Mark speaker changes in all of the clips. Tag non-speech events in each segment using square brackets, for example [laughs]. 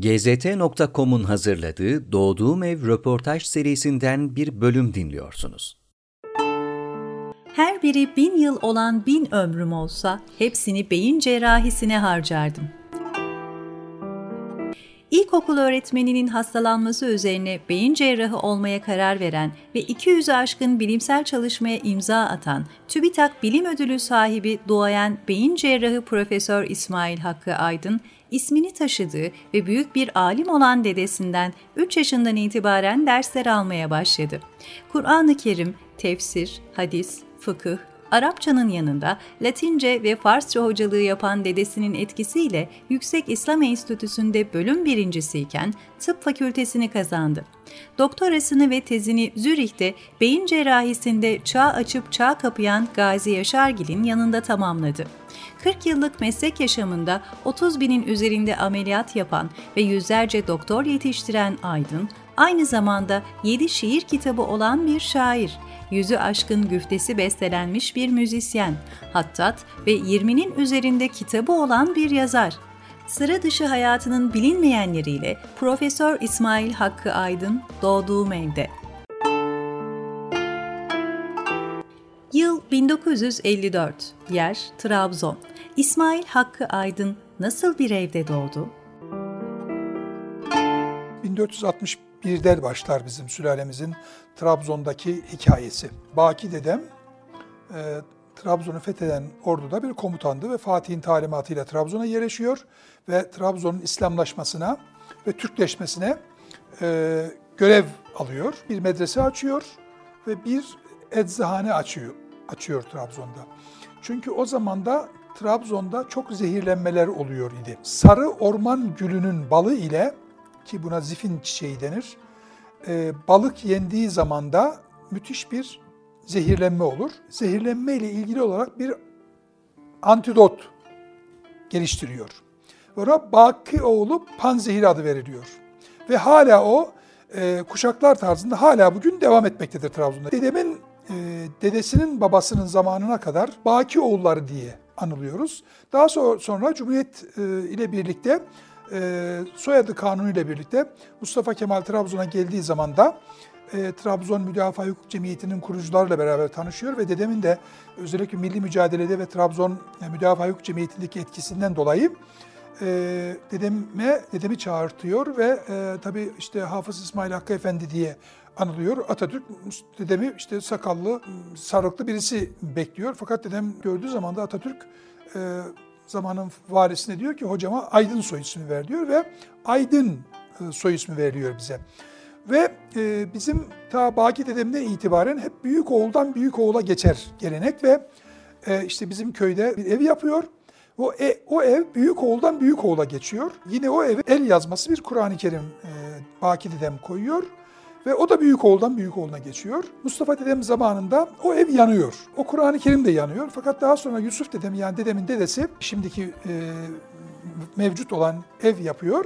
Speaker 1: GZT.com'un hazırladığı Doğduğum Ev röportaj serisinden bir bölüm dinliyorsunuz.
Speaker 2: Her biri bin yıl olan bin ömrüm olsa hepsini beyin cerrahisine harcardım. İlkokul öğretmeninin hastalanması üzerine beyin cerrahı olmaya karar veren ve 200'ü aşkın bilimsel çalışmaya imza atan TÜBİTAK Bilim Ödülü sahibi duayen beyin cerrahı Profesör İsmail Hakkı Aydın, ismini taşıdığı ve büyük bir alim olan dedesinden 3 yaşından itibaren dersler almaya başladı. Kur'an-ı Kerim, tefsir, hadis, fıkıh, Arapçanın yanında Latince ve Farsça hocalığı yapan dedesinin etkisiyle Yüksek İslam Enstitüsü'nde bölüm birincisiyken tıp fakültesini kazandı. Doktorasını ve tezini Zürih'te beyin cerrahisinde çağ açıp çağ kapayan Gazi Yaşargil'in yanında tamamladı. 40 yıllık meslek yaşamında 30 binin üzerinde ameliyat yapan ve yüzlerce doktor yetiştiren Aydın, aynı zamanda 7 şiir kitabı olan bir şair, yüzü aşkın güftesi bestelenmiş bir müzisyen, hattat ve 20'nin üzerinde kitabı olan bir yazar. Sıra dışı hayatının bilinmeyenleriyle Profesör İsmail Hakkı Aydın doğduğum evde. Yıl 1954, yer Trabzon. İsmail Hakkı Aydın nasıl bir evde doğdu?
Speaker 3: 1461'de başlar bizim sülalemizin Trabzon'daki hikayesi. Baki dedem e, Trabzon'u fetheden orduda bir komutandı ve Fatih'in talimatıyla Trabzon'a yerleşiyor ve Trabzon'un İslamlaşmasına ve Türkleşmesine e, görev alıyor. Bir medrese açıyor ve bir eczahane açıyor, açıyor Trabzon'da. Çünkü o zaman da Trabzon'da çok zehirlenmeler oluyor idi. Sarı orman gülünün balı ile ki buna zifin çiçeği denir. E, balık yendiği zaman da müthiş bir zehirlenme olur. Zehirlenme ile ilgili olarak bir antidot geliştiriyor. Ona Bakioğlu panzehir adı veriliyor. Ve hala o e, kuşaklar tarzında hala bugün devam etmektedir Trabzon'da. Dedemin, e, dedesinin babasının zamanına kadar Bakioğulları diye anılıyoruz. Daha sonra Cumhuriyet e, ile birlikte e, soyadı kanunu ile birlikte Mustafa Kemal Trabzon'a geldiği zaman da e, Trabzon Müdafaa Hukuk Cemiyeti'nin kurucularıyla beraber tanışıyor ve dedemin de özellikle milli mücadelede ve Trabzon Müdafaa Hukuk Cemiyeti'ndeki etkisinden dolayı e, dedeme dedemi çağırtıyor ve e, tabii işte Hafız İsmail Hakkı Efendi diye anılıyor. Atatürk dedemi işte sakallı, sarıklı birisi bekliyor. Fakat dedem gördüğü zaman da Atatürk e, zamanın varisine diyor ki hocama Aydın soy ismi ver diyor ve Aydın e, soy ismi veriliyor bize. Ve e, bizim ta Baki dedemden itibaren hep büyük oğuldan büyük oğula geçer gelenek ve e, işte bizim köyde bir ev yapıyor. O, e, o ev büyük oğuldan büyük oğula geçiyor. Yine o eve el yazması bir Kur'an-ı Kerim e, Baki dedem koyuyor. Ve o da büyük oğuldan büyük oğluna geçiyor. Mustafa dedem zamanında o ev yanıyor. O Kur'an-ı Kerim de yanıyor. Fakat daha sonra Yusuf dedem yani dedemin dedesi şimdiki e, mevcut olan ev yapıyor.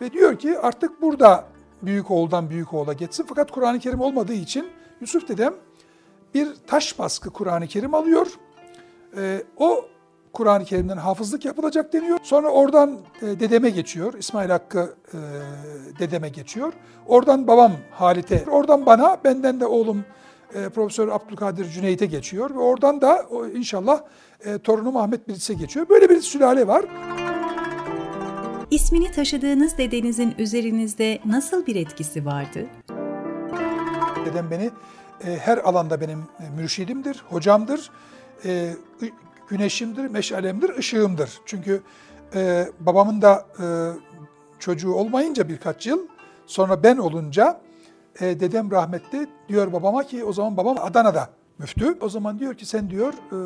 Speaker 3: Ve diyor ki artık burada büyük oğuldan büyük oğula geçsin. Fakat Kur'an-ı Kerim olmadığı için Yusuf dedem bir taş baskı Kur'an-ı Kerim alıyor. E, o Kur'an-ı Kerim'den hafızlık yapılacak deniyor. Sonra oradan e, dedeme geçiyor. İsmail Hakkı e, dedeme geçiyor. Oradan babam Halit'e, oradan bana, benden de oğlum e, Profesör Abdülkadir Cüneyt'e geçiyor. Ve oradan da o, inşallah e, torunum Ahmet Bilis'e geçiyor. Böyle bir sülale var.
Speaker 2: İsmini taşıdığınız dedenizin üzerinizde nasıl bir etkisi vardı?
Speaker 3: Dedem beni e, her alanda benim e, mürşidimdir, hocamdır. E, güneşimdir, meşalemdir, ışığımdır. Çünkü e, babamın da e, çocuğu olmayınca birkaç yıl sonra ben olunca e, dedem rahmetli diyor babama ki o zaman babam Adana'da müftü. O zaman diyor ki sen diyor e,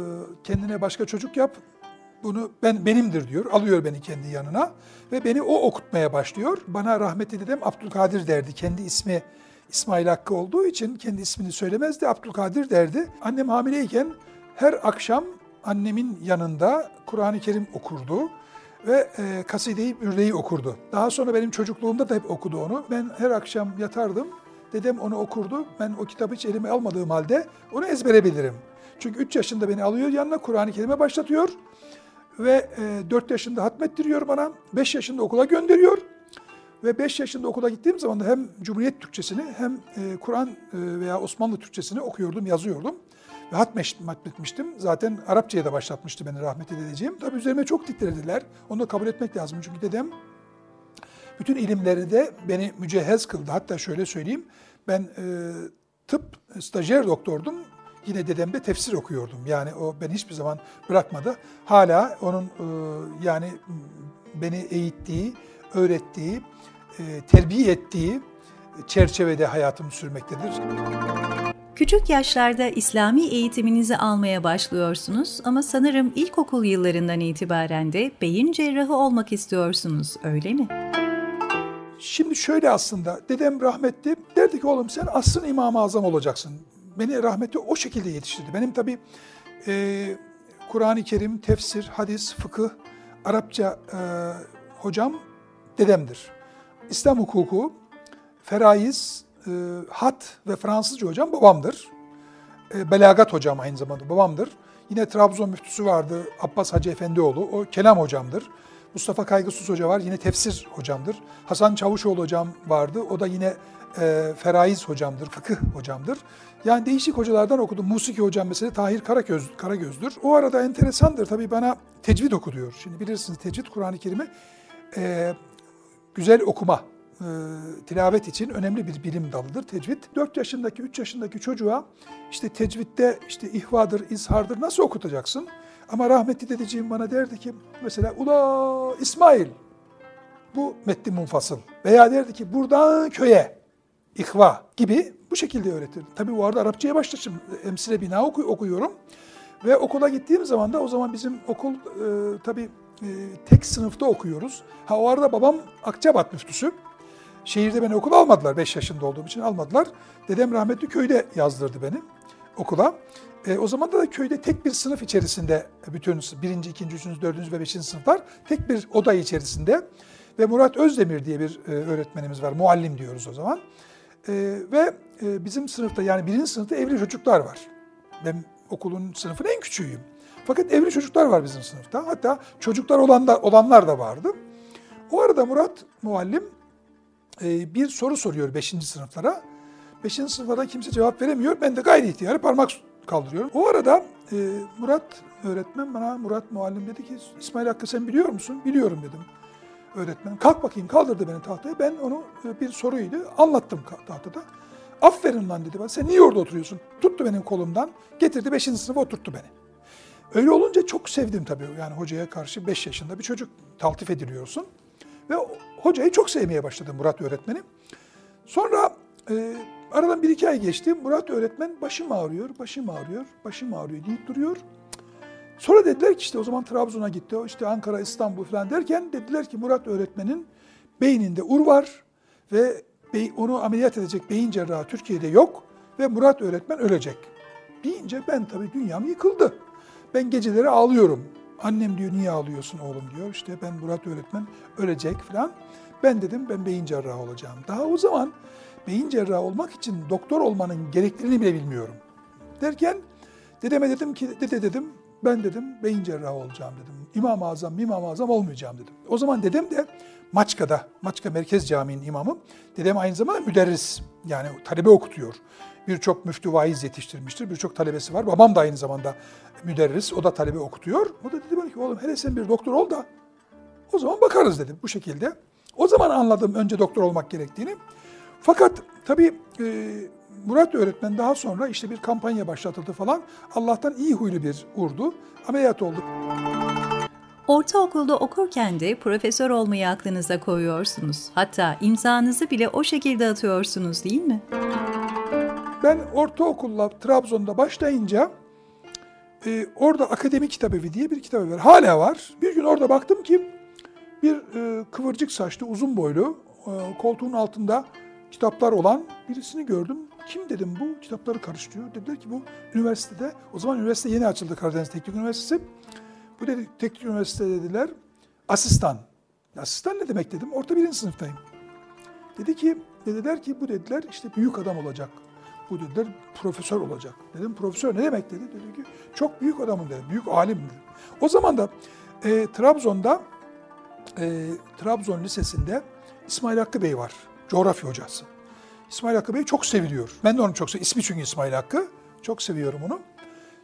Speaker 3: kendine başka çocuk yap. Bunu ben benimdir diyor. Alıyor beni kendi yanına ve beni o okutmaya başlıyor. Bana rahmetli dedem Abdülkadir derdi. Kendi ismi İsmail Hakkı olduğu için kendi ismini söylemezdi. Abdülkadir derdi. Annem hamileyken her akşam annemin yanında Kur'an-ı Kerim okurdu ve e, Kaside-i okurdu. Daha sonra benim çocukluğumda da hep okudu onu. Ben her akşam yatardım, dedem onu okurdu. Ben o kitabı hiç elime almadığım halde onu ezbere bilirim. Çünkü 3 yaşında beni alıyor yanına Kur'an-ı Kerim'e başlatıyor ve e, 4 yaşında hatmettiriyor bana, 5 yaşında okula gönderiyor. Ve 5 yaşında okula gittiğim zaman da hem Cumhuriyet Türkçesini hem e, Kur'an e, veya Osmanlı Türkçesini okuyordum, yazıyordum. Ve hatmetmiştim. Zaten Arapçaya da başlatmıştı beni rahmetli dedeciğim. Tabii üzerime çok titrediler. Onu da kabul etmek lazım. Çünkü dedem bütün ilimleri de beni mücehhez kıldı. Hatta şöyle söyleyeyim. Ben e, tıp stajyer doktordum. Yine dedem de tefsir okuyordum. Yani o beni hiçbir zaman bırakmadı. Hala onun e, yani beni eğittiği, öğrettiği, e, terbiye ettiği çerçevede hayatım sürmektedir.
Speaker 2: Küçük yaşlarda İslami eğitiminizi almaya başlıyorsunuz ama sanırım ilkokul yıllarından itibaren de beyin cerrahı olmak istiyorsunuz, öyle mi?
Speaker 3: Şimdi şöyle aslında dedem rahmetli derdi ki oğlum sen asrın İmam-ı Azam olacaksın. Beni rahmetli o şekilde yetiştirdi. Benim tabii e, Kur'an-ı Kerim, tefsir, hadis, fıkıh, Arapça e, hocam dedemdir. İslam hukuku, feraiz, e, hat ve Fransızca hocam babamdır. E, belagat hocam aynı zamanda babamdır. Yine Trabzon müftüsü vardı Abbas Hacı Efendioğlu. O kelam hocamdır. Mustafa Kaygısız Hoca var. Yine tefsir hocamdır. Hasan Çavuşoğlu hocam vardı. O da yine e, feraiz hocamdır, fıkıh hocamdır. Yani değişik hocalardan okudum. Musiki hocam mesela Tahir Karagöz, Karagöz'dür. O arada enteresandır tabii bana tecvid oku diyor. Şimdi bilirsiniz tecvid Kur'an-ı Kerim'i e, güzel okuma, e, tilavet için önemli bir bilim dalıdır tecvid. 4 yaşındaki, 3 yaşındaki çocuğa işte tecvidde işte ihvadır, izhardır nasıl okutacaksın? Ama rahmetli dedeciğim bana derdi ki mesela ula İsmail bu metni munfasıl veya derdi ki buradan köye ihva gibi bu şekilde öğretir. Tabii bu arada Arapçaya başladım. Emsile bina oku, okuyorum. Ve okula gittiğim zaman da o zaman bizim okul e, tabii e, tek sınıfta okuyoruz. Ha o arada babam Akçabat müftüsü. Şehirde beni okula almadılar. 5 yaşında olduğum için almadılar. Dedem rahmetli köyde yazdırdı beni okula. E, o zaman da, köyde tek bir sınıf içerisinde bütün birinci, ikinci, üçüncü, dördüncü ve beşinci sınıflar tek bir oda içerisinde ve Murat Özdemir diye bir e, öğretmenimiz var. Muallim diyoruz o zaman. E, ve e, bizim sınıfta yani birinci sınıfta evli çocuklar var. Ben okulun sınıfın en küçüğüyüm. Fakat evli çocuklar var bizim sınıfta. Hatta çocuklar olan da, olanlar da vardı. O arada Murat muallim e, bir soru soruyor 5. sınıflara. 5. sınıflara kimse cevap veremiyor. Ben de gayri ihtiyarı parmak kaldırıyorum. O arada e, Murat öğretmen bana, Murat muallim dedi ki İsmail Hakkı sen biliyor musun? Biliyorum dedim öğretmen. Kalk bakayım kaldırdı beni tahtaya. Ben onu e, bir soruydu anlattım tahtada. Aferin lan dedi bana. Sen niye orada oturuyorsun? Tuttu benim kolumdan. Getirdi 5. sınıfa oturttu beni. Öyle olunca çok sevdim tabii. Yani hocaya karşı 5 yaşında bir çocuk taltif ediliyorsun. Ve hocayı çok sevmeye başladım Murat öğretmeni. Sonra e, aradan bir iki ay geçti. Murat öğretmen başım ağrıyor, başım ağrıyor, başım ağrıyor deyip duruyor. Sonra dediler ki işte o zaman Trabzon'a gitti, işte Ankara, İstanbul falan derken dediler ki Murat öğretmenin beyninde ur var ve onu ameliyat edecek beyin cerrahı Türkiye'de yok ve Murat öğretmen ölecek. Deyince ben tabii dünyam yıkıldı. Ben geceleri ağlıyorum. Annem diyor niye ağlıyorsun oğlum diyor. İşte ben Murat öğretmen ölecek falan. Ben dedim ben beyin cerrahı olacağım. Daha o zaman beyin cerrahı olmak için doktor olmanın gerekliliğini bile bilmiyorum. Derken dedeme dedim ki dede dedim ben dedim beyin cerrahı olacağım dedim. İmam-ı Azam, İmam-ı Azam olmayacağım dedim. O zaman dedem de Maçka'da, Maçka Merkez Camii'nin imamı. Dedem aynı zamanda müderris. Yani talebe okutuyor. Birçok müftü vaiz yetiştirmiştir. Birçok talebesi var. Babam da aynı zamanda müderris. O da talebe okutuyor. O da dedi bana ki oğlum hele sen bir doktor ol da o zaman bakarız dedim bu şekilde. O zaman anladım önce doktor olmak gerektiğini. Fakat tabii e, Murat öğretmen daha sonra işte bir kampanya başlatıldı falan. Allah'tan iyi huylu bir urdu. Ameliyat olduk.
Speaker 2: Ortaokulda okurken de profesör olmayı aklınıza koyuyorsunuz. Hatta imzanızı bile o şekilde atıyorsunuz değil mi?
Speaker 3: Ben ortaokulla Trabzon'da başlayınca e, orada Akademi Kitabevi diye bir kitabı var. Hala var. Bir gün orada baktım ki bir e, kıvırcık saçlı, uzun boylu, e, koltuğun altında kitaplar olan birisini gördüm. Kim dedim bu kitapları karıştırıyor. Dediler ki bu üniversitede, o zaman üniversite yeni açıldı Karadeniz Teknik Üniversitesi. Bu dedi teknik üniversite dediler asistan. Asistan ne demek dedim. Orta birinci sınıftayım. Dedi ki dediler ki bu dediler işte büyük adam olacak. Bu dediler profesör olacak. Dedim profesör ne demek dedi. Dedi ki çok büyük adamım dedi. Büyük alim dedi. O zaman da e, Trabzon'da e, Trabzon Lisesi'nde İsmail Hakkı Bey var. Coğrafya hocası. İsmail Hakkı Bey çok seviliyor. Ben de onu çok seviyorum. İsmi çünkü İsmail Hakkı. Çok seviyorum onu.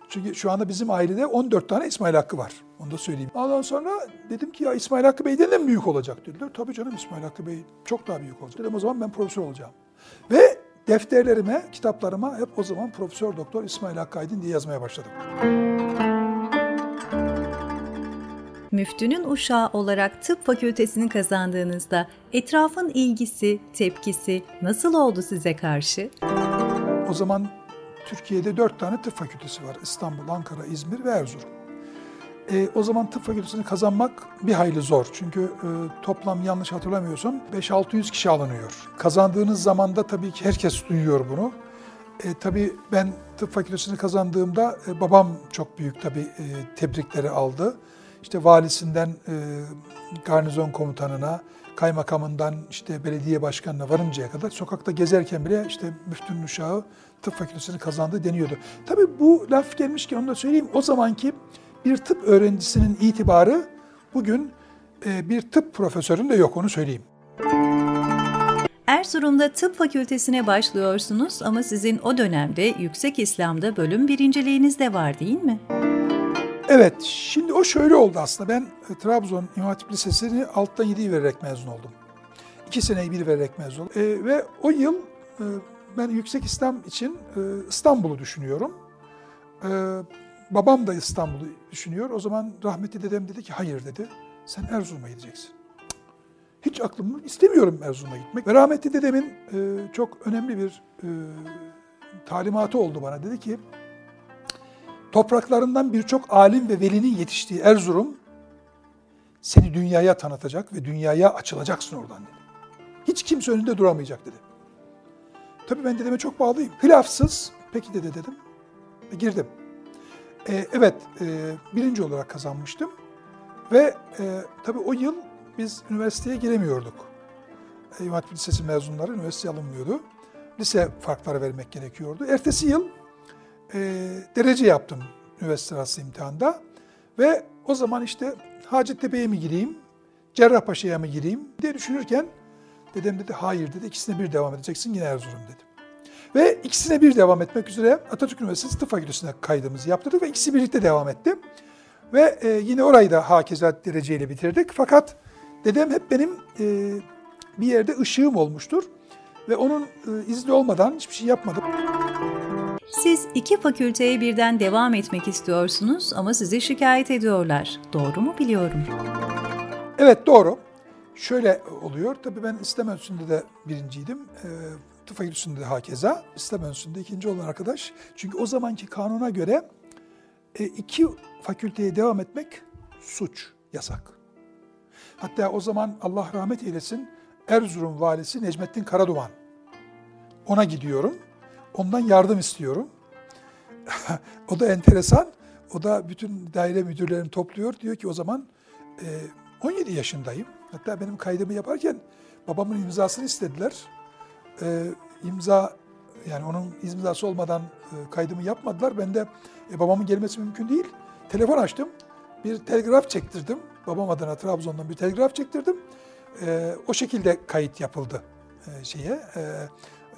Speaker 3: Çünkü şu anda bizim ailede 14 tane İsmail Hakkı var. Onu da söyleyeyim. Ondan sonra dedim ki ya İsmail Hakkı Bey'den de mi büyük olacak dediler. Tabii canım İsmail Hakkı Bey çok daha büyük olacak. Dedim o zaman ben profesör olacağım. Ve defterlerime, kitaplarıma hep o zaman Profesör Doktor İsmail Hakkı Aydın diye yazmaya başladım.
Speaker 2: Müftünün uşağı olarak tıp fakültesini kazandığınızda etrafın ilgisi, tepkisi nasıl oldu size karşı?
Speaker 3: O zaman Türkiye'de dört tane tıp fakültesi var. İstanbul, Ankara, İzmir ve Erzurum. E, o zaman tıp fakültesini kazanmak bir hayli zor. Çünkü e, toplam yanlış hatırlamıyorsam 5-600 kişi alınıyor. Kazandığınız zaman da tabii ki herkes duyuyor bunu. E, tabii ben tıp fakültesini kazandığımda e, babam çok büyük tabii e, tebrikleri aldı. İşte valisinden e, garnizon komutanına, kaymakamından işte belediye başkanına varıncaya kadar sokakta gezerken bile işte müftünün uşağı tıp fakültesini kazandı deniyordu. Tabii bu laf gelmişken onu da söyleyeyim. O zamanki bir tıp öğrencisinin itibarı bugün e, bir tıp profesörünün de yok onu söyleyeyim.
Speaker 2: Erzurum'da tıp fakültesine başlıyorsunuz ama sizin o dönemde Yüksek İslam'da bölüm birinciliğiniz de var değil mi?
Speaker 3: Evet, şimdi o şöyle oldu aslında. Ben e, Trabzon İmam Hatip Lisesi'ni alttan 7'yi vererek mezun oldum. İki seneyi bir vererek mezun oldum. E, ve o yıl e, ben Yüksek İslam için e, İstanbul'u düşünüyorum. E, babam da İstanbul'u düşünüyor. O zaman rahmetli dedem dedi ki hayır dedi. Sen Erzurum'a gideceksin. Hiç aklım istemiyorum Erzurum'a gitmek. Ve rahmetli dedemin e, çok önemli bir e, talimatı oldu bana. Dedi ki topraklarından birçok alim ve velinin yetiştiği Erzurum seni dünyaya tanıtacak ve dünyaya açılacaksın oradan dedi. Hiç kimse önünde duramayacak dedi. Tabii ben dedeme çok bağlıyım. Hilafsız, peki dede dedim. E, girdim. E, evet, e, birinci olarak kazanmıştım. Ve e, tabii o yıl biz üniversiteye giremiyorduk. E, İmam Hatip Lisesi mezunları üniversiteye alınmıyordu. Lise farkları vermek gerekiyordu. Ertesi yıl e, derece yaptım üniversite arası imtihanda. Ve o zaman işte Hacettepe'ye mi gireyim, Cerrahpaşa'ya mı gireyim diye düşünürken dedem dedi hayır dedi ikisine bir devam edeceksin yine Erzurum dedi. Ve ikisine bir devam etmek üzere Atatürk Üniversitesi Tıp Fakültesine kaydımızı yaptırdık ve ikisi birlikte devam etti. Ve e, yine orayı da hakeza dereceyle bitirdik. Fakat dedem hep benim e, bir yerde ışığım olmuştur. Ve onun e, izni olmadan hiçbir şey yapmadım.
Speaker 2: Siz iki fakülteye birden devam etmek istiyorsunuz ama sizi şikayet ediyorlar. Doğru mu biliyorum?
Speaker 3: Evet doğru. Şöyle oluyor. Tabii ben İslam Enstitüsü'nde de birinciydim. E, tıp fakültesinde de hakeza. İslam Enstitüsü'nde ikinci olan arkadaş. Çünkü o zamanki kanuna göre e, iki fakülteye devam etmek suç, yasak. Hatta o zaman Allah rahmet eylesin Erzurum valisi Necmettin Karaduman. Ona gidiyorum. Ondan yardım istiyorum. [laughs] o da enteresan. O da bütün daire müdürlerini topluyor. Diyor ki o zaman e, 17 yaşındayım. Hatta benim kaydımı yaparken babamın imzasını istediler. E, imza yani onun imzası olmadan e, kaydımı yapmadılar. Ben de e, babamın gelmesi mümkün değil. Telefon açtım. Bir telgraf çektirdim. Babam adına Trabzon'dan bir telgraf çektirdim. E, o şekilde kayıt yapıldı e, şeye. E,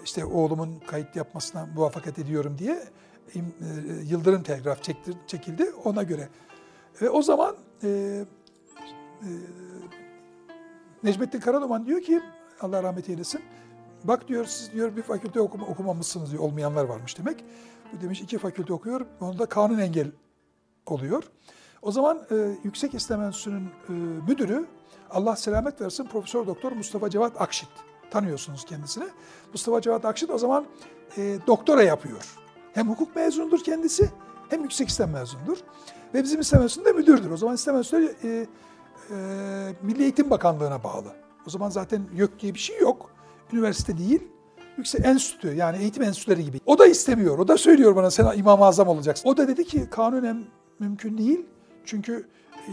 Speaker 3: işte oğlumun kayıt yapmasına muvaffakat ediyorum diye e, Yıldırım telgraf çektir, çekildi ona göre. Ve o zaman e, e, Necmettin Karaduman diyor ki Allah rahmet eylesin. Bak diyor siz diyor bir fakülte okuma, okumamışsınız diyor. Olmayanlar varmış demek. Bu demiş iki fakülte okuyor. Onda kanun engel oluyor. O zaman e, Yüksek İslam Enstitüsü'nün e, müdürü Allah selamet versin Profesör Doktor Mustafa Cevat Akşit. Tanıyorsunuz kendisini. Mustafa Cevat Akşit o zaman e, doktora yapıyor. Hem hukuk mezunudur kendisi hem yüksek İslam mezunudur. Ve bizim İslam Enstitüsü'nde müdürdür. O zaman İslam Enstitüsü e, e, Milli Eğitim Bakanlığı'na bağlı. O zaman zaten YÖK diye bir şey yok. Üniversite değil. Yüksek enstitü yani eğitim enstitüleri gibi. O da istemiyor. O da söylüyor bana sen İmam-ı Azam olacaksın. O da dedi ki kanunen mümkün değil. Çünkü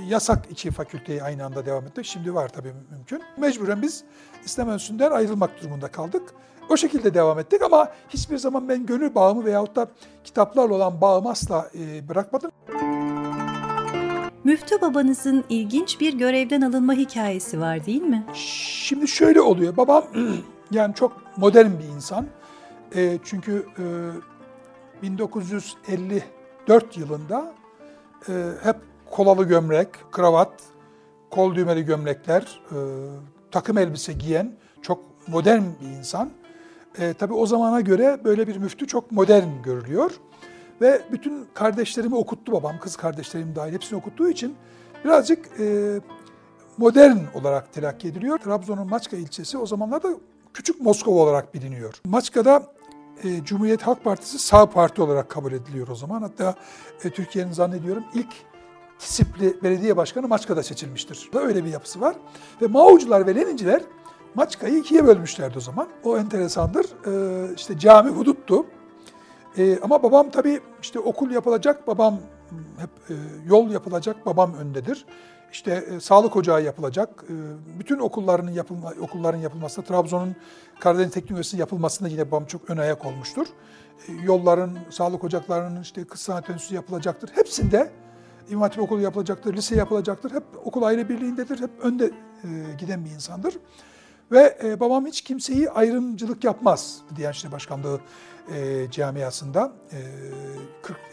Speaker 3: yasak iki fakülteyi aynı anda devam etmek. Şimdi var tabii mümkün. Mecburen biz İslam Enstitüsü'nden ayrılmak durumunda kaldık. O şekilde devam ettik ama hiçbir zaman ben gönül bağımı veyahut da kitaplarla olan bağımı asla bırakmadım.
Speaker 2: Müftü babanızın ilginç bir görevden alınma hikayesi var değil mi?
Speaker 3: Şimdi şöyle oluyor. Babam [clears throat] yani çok modern bir insan. E, çünkü e, 1954 yılında e, hep kolalı gömlek, kravat, kol düğmeli gömlekler, e, takım elbise giyen çok modern bir insan. E, tabii o zamana göre böyle bir müftü çok modern görülüyor. Ve bütün kardeşlerimi okuttu babam, kız kardeşlerim dahil hepsini okuttuğu için birazcık e, modern olarak telakki ediliyor. Trabzon'un Maçka ilçesi o zamanlarda küçük Moskova olarak biliniyor. Maçka'da e, Cumhuriyet Halk Partisi sağ parti olarak kabul ediliyor o zaman. Hatta e, Türkiye'nin zannediyorum ilk disipli belediye başkanı Maçka'da seçilmiştir. Öyle bir yapısı var. Ve Mao'cular ve Leninciler Maçka'yı ikiye bölmüşlerdi o zaman. O enteresandır. E, işte cami huduttu. E, ama babam tabii işte okul yapılacak, babam hep e, yol yapılacak, babam öndedir. İşte e, sağlık ocağı yapılacak. E, bütün okulların yapılma okulların yapılmasında Trabzon'un Karadeniz Teknik Üniversitesi yapılmasında yine babam çok ön ayak olmuştur. E, yolların, sağlık ocaklarının işte kız sanat enstitüsü yapılacaktır. Hepsinde İmam Hatip Okulu yapılacaktır, lise yapılacaktır. Hep okul aile birliğindedir, hep önde e, giden bir insandır. Ve e, babam hiç kimseyi ayrımcılık yapmaz Diyanet İşleri Başkanlığı e, camiasında.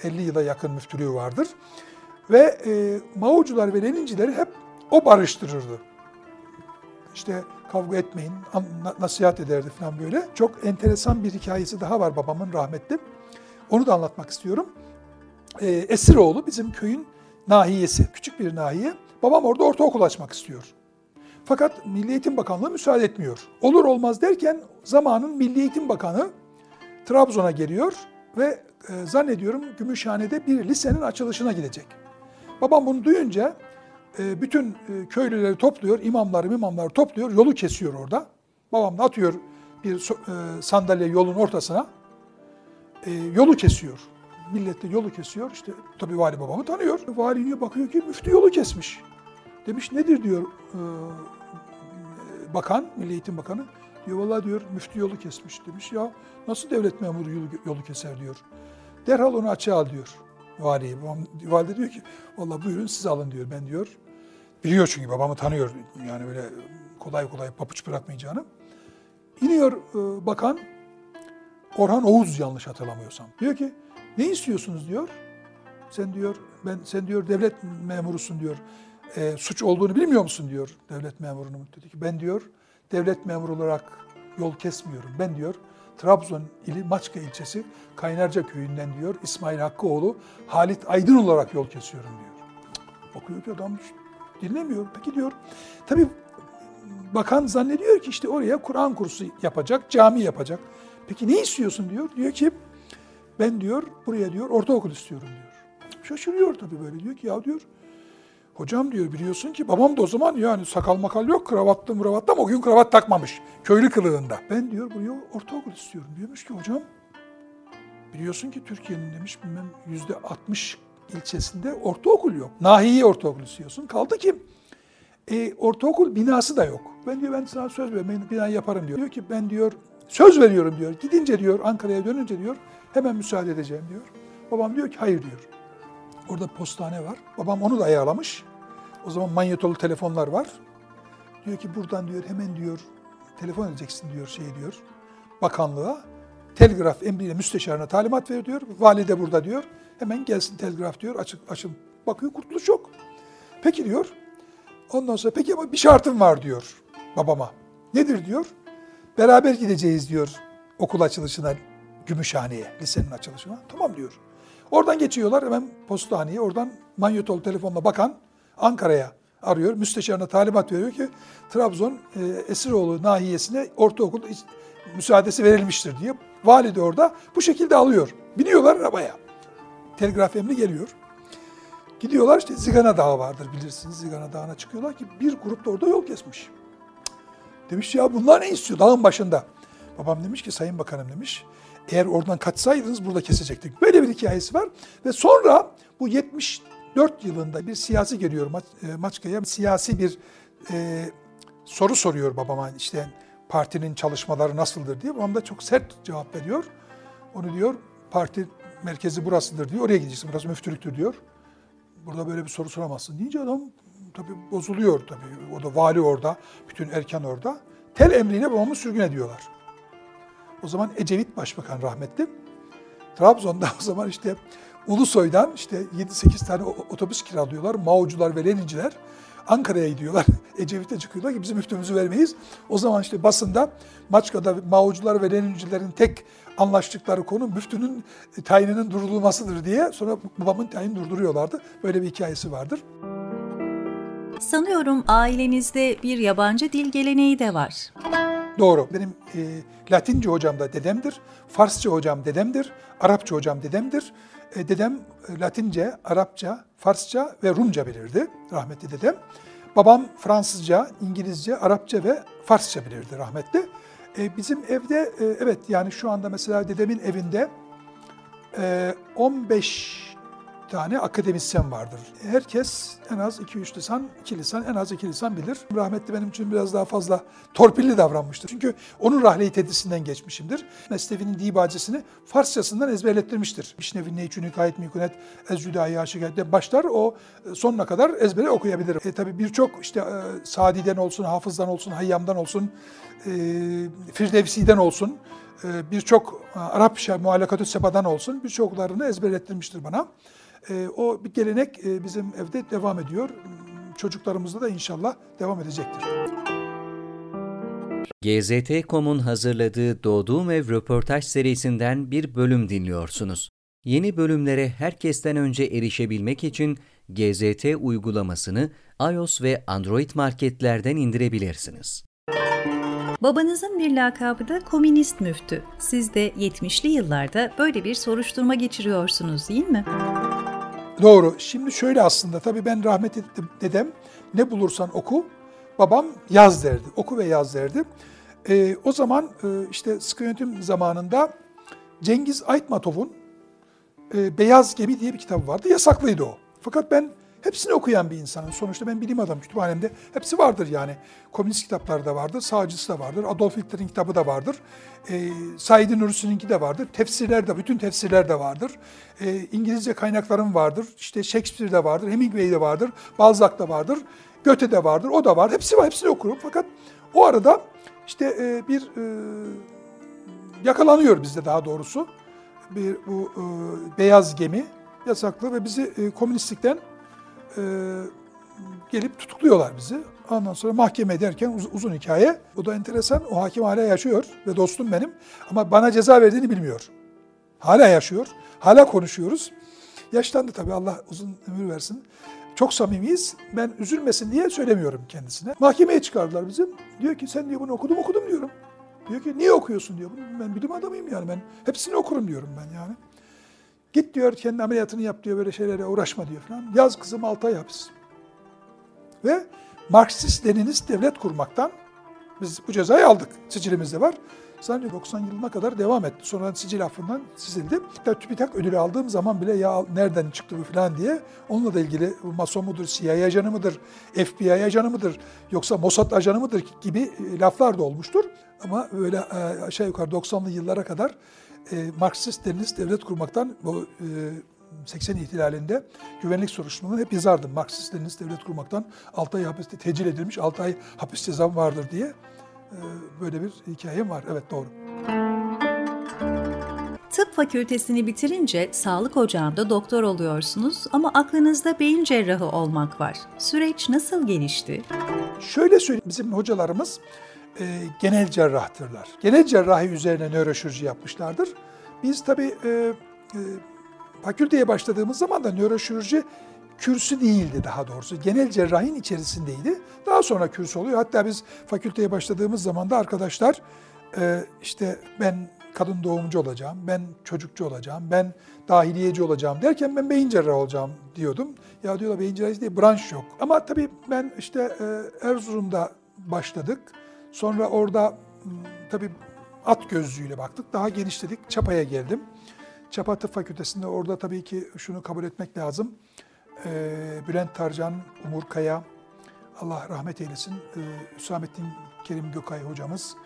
Speaker 3: E, 40-50 yıla yakın müftülüğü vardır. Ve e, Mao'cular ve Lenincileri hep o barıştırırdı. İşte kavga etmeyin, nasihat ederdi falan böyle. Çok enteresan bir hikayesi daha var babamın rahmetli. Onu da anlatmak istiyorum. E, Esiroğlu bizim köyün nahiyesi, küçük bir nahiye. Babam orada ortaokul açmak istiyor. Fakat Milli Eğitim Bakanlığı müsaade etmiyor. Olur olmaz derken zamanın Milli Eğitim Bakanı Trabzon'a geliyor ve e, zannediyorum Gümüşhane'de bir lisenin açılışına gidecek. Babam bunu duyunca e, bütün e, köylüleri topluyor, imamları imamları topluyor, yolu kesiyor orada. Babam da atıyor bir e, sandalye yolun ortasına, yolu kesiyor. Millet de yolu kesiyor. İşte tabii vali babamı tanıyor. Vali bakıyor ki müftü yolu kesmiş. Demiş nedir diyor e, bakan, Milli Eğitim Bakanı. Diyor valla diyor müftü yolu kesmiş demiş. Ya nasıl devlet memuru yolu, yolu keser diyor. Derhal onu açığa al diyor valiyi. Babam, valide diyor ki valla buyurun siz alın diyor. Ben diyor biliyor çünkü babamı tanıyor. Yani böyle kolay kolay papuç bırakmayacağını. İniyor e, bakan Orhan Oğuz yanlış hatırlamıyorsam. Diyor ki ne istiyorsunuz diyor. Sen diyor ben sen diyor devlet memurusun diyor e, suç olduğunu bilmiyor musun diyor devlet memurunun. Dedi ki ben diyor devlet memuru olarak yol kesmiyorum. Ben diyor Trabzon ili Maçka ilçesi Kaynarca köyünden diyor İsmail Hakkıoğlu Halit Aydın olarak yol kesiyorum diyor. Bakıyor ki adam dinlemiyor. Peki diyor. Tabii bakan zannediyor ki işte oraya Kur'an kursu yapacak, cami yapacak. Peki ne istiyorsun diyor. Diyor ki ben diyor buraya diyor ortaokul istiyorum diyor. Şaşırıyor tabii böyle diyor ki ya diyor Hocam diyor biliyorsun ki babam da o zaman yani sakal makal yok kravatlı mıravatlı ama o gün kravat takmamış. Köylü kılığında. Ben diyor buraya ortaokul istiyorum. Diyormuş ki hocam biliyorsun ki Türkiye'nin demiş bilmem yüzde 60 ilçesinde ortaokul yok. Nahiye ortaokul istiyorsun. Kaldı ki e, ortaokul binası da yok. Ben diyor ben sana söz veriyorum binayı yaparım diyor. Diyor ki ben diyor söz veriyorum diyor. Gidince diyor Ankara'ya dönünce diyor hemen müsaade edeceğim diyor. Babam diyor ki hayır diyor. Orada postane var. Babam onu da ayarlamış. O zaman manyetolu telefonlar var. Diyor ki buradan diyor hemen diyor telefon edeceksin diyor şey diyor bakanlığa. Telgraf emriyle müsteşarına talimat ver diyor. Valide burada diyor. Hemen gelsin telgraf diyor. Açık açın. Bakıyor kurtuluş yok. Peki diyor. Ondan sonra peki ama bir şartım var diyor babama. Nedir diyor? Beraber gideceğiz diyor okul açılışına Gümüşhane'ye, lisenin açılışına. Tamam diyor. Oradan geçiyorlar hemen postaneye. Oradan manyetol telefonla bakan Ankara'ya arıyor. Müsteşarına talimat veriyor ki Trabzon e, Esiroğlu nahiyesine ortaokul müsaadesi verilmiştir diye. Vali de orada bu şekilde alıyor. Biniyorlar arabaya. Telgraf emri geliyor. Gidiyorlar işte Zigana Dağı vardır bilirsiniz. Zigana Dağı'na çıkıyorlar ki bir grup da orada yol kesmiş. Demiş ya bunlar ne istiyor dağın başında? Babam demiş ki Sayın Bakanım demiş eğer oradan kaçsaydınız burada kesecektik. Böyle bir hikayesi var. Ve sonra bu 74 yılında bir siyasi geliyor e, Maçka'ya. Siyasi bir e, soru soruyor babama işte partinin çalışmaları nasıldır diye. Babam da çok sert cevap veriyor. Onu diyor parti merkezi burasıdır diyor. Oraya gideceksin. Burası müftülüktür diyor. burada böyle bir soru soramazsın deyince adam tabii bozuluyor tabii. O da vali orada, bütün erken orada. Tel emriyle babamı sürgün ediyorlar. O zaman Ecevit Başbakan rahmetli. Trabzon'da [laughs] o zaman işte Ulusoy'dan işte 7-8 tane otobüs kiralıyorlar. Maucular ve Leninciler. Ankara'ya gidiyorlar. [laughs] Ecevit'e çıkıyorlar ki bizim müftümüzü vermeyiz. O zaman işte basında Maçka'da Maucular ve Lenincilerin tek anlaştıkları konu müftünün tayininin durdurulmasıdır diye sonra babamın tayini durduruyorlardı. Böyle bir hikayesi vardır.
Speaker 2: Sanıyorum ailenizde bir yabancı dil geleneği de var.
Speaker 3: Doğru. Benim e, Latince hocam da dedemdir. Farsça hocam dedemdir. Arapça hocam dedemdir. E, dedem e, Latince, Arapça, Farsça ve Rumca bilirdi rahmetli dedem. Babam Fransızca, İngilizce, Arapça ve Farsça bilirdi rahmetli. E, bizim evde e, evet yani şu anda mesela dedemin evinde e, 15 tane akademisyen vardır. Herkes en az 2-3 lisan, 2 lisan, en az 2 lisan bilir. Rahmetli benim için biraz daha fazla torpilli davranmıştır. Çünkü onun rahleyi tedrisinden geçmişimdir. Mesnevi'nin dibacesini Farsçasından ezberlettirmiştir. Bişnevi neyçün hikayet mikunet ezzüdayi aşikayette başlar o e, sonuna kadar ezbere okuyabilir. E, tabii birçok işte e, Sadi'den olsun, Hafız'dan olsun, Hayyam'dan olsun, e, Firdevsi'den olsun, e, birçok e, Arapça muallakatü sebadan olsun birçoklarını ezberlettirmiştir bana. E, o bir gelenek e, bizim evde devam ediyor. Çocuklarımızda da inşallah devam edecektir.
Speaker 1: GZT.com'un hazırladığı Doğduğum Ev röportaj serisinden bir bölüm dinliyorsunuz. Yeni bölümlere herkesten önce erişebilmek için GZT uygulamasını iOS ve Android marketlerden indirebilirsiniz.
Speaker 2: Babanızın bir lakabı da komünist müftü. Siz de 70'li yıllarda böyle bir soruşturma geçiriyorsunuz değil mi?
Speaker 3: Doğru. Şimdi şöyle aslında tabii ben rahmetli dedem ne bulursan oku, babam yaz derdi. Oku ve yaz derdi. E, o zaman e, işte sıkı yönetim zamanında Cengiz Aytmatov'un e, Beyaz Gemi diye bir kitabı vardı. Yasaklıydı o. Fakat ben hepsini okuyan bir insanım. Sonuçta ben bilim adamı kütüphanemde hepsi vardır yani. Komünist kitapları da vardır, sağcısı da vardır, Adolf Hitler'in kitabı da vardır. E, Said Nursi'ninki de vardır, tefsirler de, bütün tefsirler de vardır. E, İngilizce kaynaklarım vardır, işte Shakespeare de vardır, Hemingway de vardır, Balzac da vardır, Goethe de vardır, o da var. Hepsi var, hepsini okurum. Fakat o arada işte e, bir e, yakalanıyor bizde daha doğrusu. Bir bu e, beyaz gemi yasaklı ve bizi e, komünistlikten gelip tutukluyorlar bizi. Ondan sonra mahkeme ederken uz, uzun hikaye. O da enteresan. O hakim hala yaşıyor ve dostum benim. Ama bana ceza verdiğini bilmiyor. Hala yaşıyor. Hala konuşuyoruz. Yaşlandı tabii Allah uzun ömür versin. Çok samimiyiz. Ben üzülmesin diye söylemiyorum kendisine. Mahkemeye çıkardılar bizim. Diyor ki sen diyor bunu okudum okudum diyorum. Diyor ki niye okuyorsun diyor. Ben bilim adamıyım yani ben hepsini okurum diyorum ben yani. Git diyor kendi ameliyatını yap diyor böyle şeylere uğraşma diyor falan. Yaz kızım 6 ay hapis. Ve Marksist Leninist devlet kurmaktan biz bu cezayı aldık. Sicilimizde var. Zannediyorum 90 yılına kadar devam etti. Sonra sicil affından çizildi. Hatta TÜBİTAK ödülü aldığım zaman bile ya nereden çıktı bu falan diye onunla da ilgili mason mudur, CIA ajanı mıdır, FBI ajanı mıdır, yoksa Mossad ajanı mıdır gibi e, laflar da olmuştur. Ama böyle e, aşağı yukarı 90'lı yıllara kadar e, Marksist Leninist devlet kurmaktan bu 80 ihtilalinde güvenlik soruşturmalarını hep yazardım. Marksist Leninist devlet kurmaktan 6 ay hapiste tecil edilmiş, 6 ay hapis cezam vardır diye böyle bir hikayem var. Evet doğru.
Speaker 2: Tıp fakültesini bitirince sağlık ocağında doktor oluyorsunuz ama aklınızda beyin cerrahı olmak var. Süreç nasıl gelişti?
Speaker 3: Şöyle söyleyeyim, bizim hocalarımız e, genel cerrahtırlar. Genel cerrahi üzerine nöroşirurji yapmışlardır. Biz tabii e, e, fakülteye başladığımız zaman da nöroşirurji kürsü değildi daha doğrusu. Genel cerrahin içerisindeydi. Daha sonra kürsü oluyor. Hatta biz fakülteye başladığımız zaman da arkadaşlar e, işte ben kadın doğumcu olacağım, ben çocukçu olacağım, ben dahiliyeci olacağım derken ben beyin cerrahı olacağım diyordum. Ya diyorlar beyin cerrahisi değil, branş yok. Ama tabii ben işte e, Erzurum'da başladık. Sonra orada tabii at gözlüğüyle baktık. Daha genişledik. Çapa'ya geldim. Çapa Tıp Fakültesi'nde orada tabii ki şunu kabul etmek lazım. Bülent Tarcan, Umur Kaya, Allah rahmet eylesin. Ee, Hüsamettin Kerim Gökay hocamız.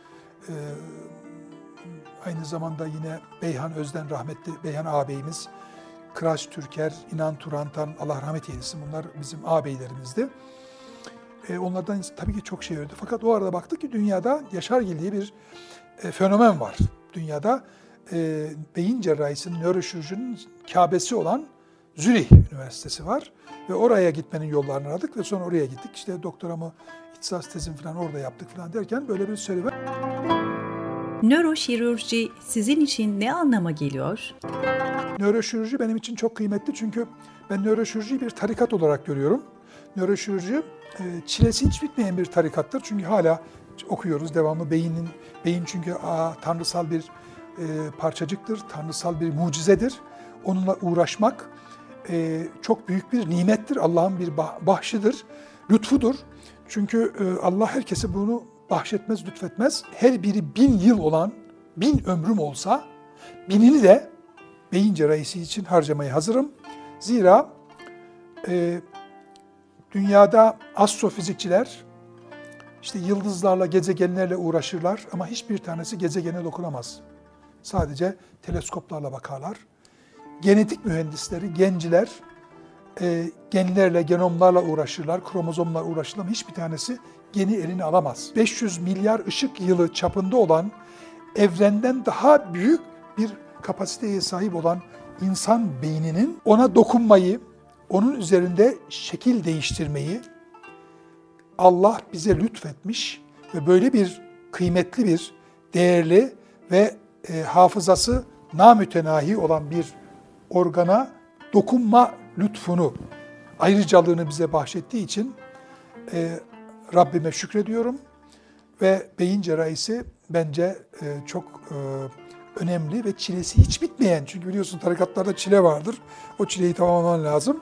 Speaker 3: Aynı zamanda yine Beyhan Özden rahmetli Beyhan ağabeyimiz. Kıraç Türker, İnan Turantan, Allah rahmet eylesin bunlar bizim ağabeylerimizdi. E, onlardan tabii ki çok şey öğrendi. Fakat o arada baktık ki dünyada Yaşar diye bir e, fenomen var. Dünyada e, beyin cerrahisinin, nöroşirurjinin kabesi olan Zürih Üniversitesi var. Ve oraya gitmenin yollarını aradık ve sonra oraya gittik. İşte doktoramı, ihtisas tezim falan orada yaptık falan derken böyle bir serüven.
Speaker 2: Nöroşirurji sizin için ne anlama geliyor?
Speaker 3: Nöroşirurji benim için çok kıymetli çünkü ben nöroşirurjiyi bir tarikat olarak görüyorum. Nöroşirurji çilesi hiç bitmeyen bir tarikattır. Çünkü hala okuyoruz devamlı beynin beyin çünkü aa, tanrısal bir e, parçacıktır, tanrısal bir mucizedir. Onunla uğraşmak e, çok büyük bir nimettir, Allah'ın bir bahşidir, lütfudur. Çünkü e, Allah herkese bunu bahşetmez, lütfetmez. Her biri bin yıl olan, bin ömrüm olsa, binini de beyin cerrahisi için harcamaya hazırım. Zira e, dünyada astrofizikçiler işte yıldızlarla, gezegenlerle uğraşırlar ama hiçbir tanesi gezegene dokunamaz. Sadece teleskoplarla bakarlar. Genetik mühendisleri, genciler e, genlerle, genomlarla uğraşırlar, kromozomla uğraşırlar ama hiçbir tanesi geni eline alamaz. 500 milyar ışık yılı çapında olan evrenden daha büyük bir kapasiteye sahip olan insan beyninin ona dokunmayı, onun üzerinde şekil değiştirmeyi Allah bize lütfetmiş ve böyle bir kıymetli bir, değerli ve e, hafızası namütenahi olan bir organa dokunma lütfunu, ayrıcalığını bize bahşettiği için e, Rabbime şükrediyorum ve beyin cerrahisi bence e, çok e, önemli ve çilesi hiç bitmeyen. Çünkü biliyorsun tarikatlarda çile vardır. O çileyi tamamlaman lazım.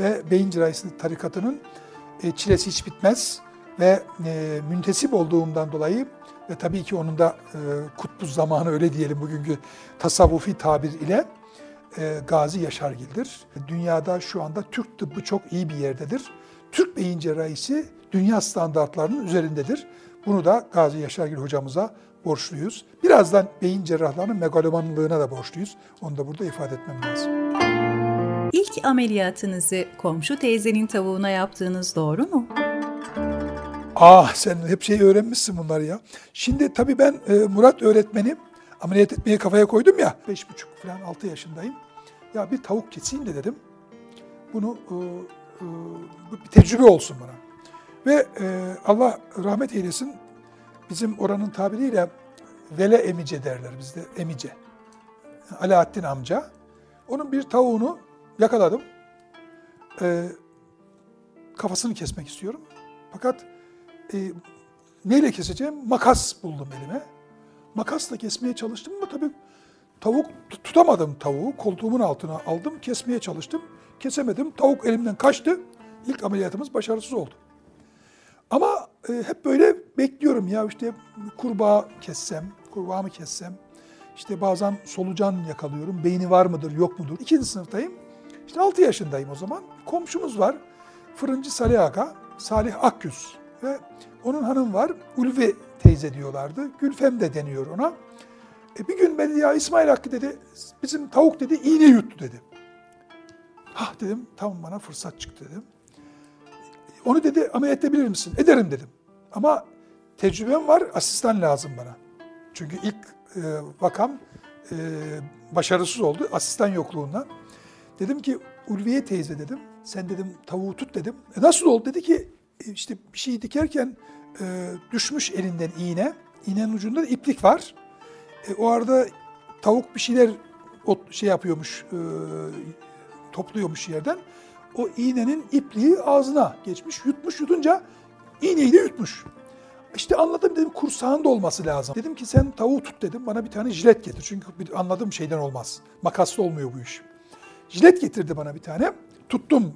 Speaker 3: Ve beyin cerrahisi tarikatının e, çilesi hiç bitmez. Ve e, müntesip olduğumdan dolayı ve tabii ki onun da e, kutbuz zamanı öyle diyelim bugünkü tasavvufi tabir ile e, Gazi Yaşargil'dir. Dünyada şu anda Türk tıbbı çok iyi bir yerdedir. Türk beyin cerrahisi dünya standartlarının üzerindedir. Bunu da Gazi Yaşargil hocamıza borçluyuz. Birazdan beyin cerrahlarının megalomanlığına da borçluyuz. Onu da burada ifade etmem lazım.
Speaker 2: İlk ameliyatınızı komşu teyzenin tavuğuna yaptığınız doğru mu?
Speaker 3: Ah sen hep şey öğrenmişsin bunları ya. Şimdi tabii ben e, Murat öğretmeni ameliyat etmeye kafaya koydum ya. Beş buçuk falan altı yaşındayım. Ya bir tavuk keseyim de dedim. Bunu e, e, bir tecrübe olsun bana. Ve Allah rahmet eylesin bizim oranın tabiriyle vele emice derler bizde emice. Alaaddin amca. Onun bir tavuğunu yakaladım. E, kafasını kesmek istiyorum. Fakat e, neyle keseceğim? Makas buldum elime. Makasla kesmeye çalıştım ama tabii tavuk tutamadım tavuğu. Koltuğumun altına aldım, kesmeye çalıştım. Kesemedim. Tavuk elimden kaçtı. İlk ameliyatımız başarısız oldu. Ama e, hep böyle bekliyorum ya işte kurbağa kessem, kurbağamı kessem. İşte bazen solucan yakalıyorum. Beyni var mıdır, yok mudur? İkinci sınıftayım. İşte 6 yaşındayım o zaman. Komşumuz var. Fırıncı Salih Aga, Salih Akgüz ve onun hanım var. Ulve teyze diyorlardı. Gülfem de deniyor ona. E bir gün beni ya İsmail Hakkı dedi, bizim tavuk dedi iğne yuttu dedi. Hah dedim, tamam bana fırsat çıktı dedim. Onu dedi ameliyat edebilir misin? Ederim dedim. Ama tecrübem var, asistan lazım bana. Çünkü ilk e, vakam e, başarısız oldu asistan yokluğundan. Dedim ki Ulviye teyze dedim, sen dedim tavuğu tut dedim. E nasıl oldu? Dedi ki e, işte bir şey dikerken e, düşmüş elinden iğne. İğnenin ucunda da iplik var. E, o arada tavuk bir şeyler o şey yapıyormuş, e, topluyormuş yerden. O iğnenin ipliği ağzına geçmiş, yutmuş yutunca iğneyi de yutmuş. İşte anladım dedim kursağında olması lazım. Dedim ki sen tavuğu tut dedim bana bir tane jilet getir. Çünkü anladığım şeyden olmaz. Makaslı olmuyor bu iş. Jilet getirdi bana bir tane. Tuttum.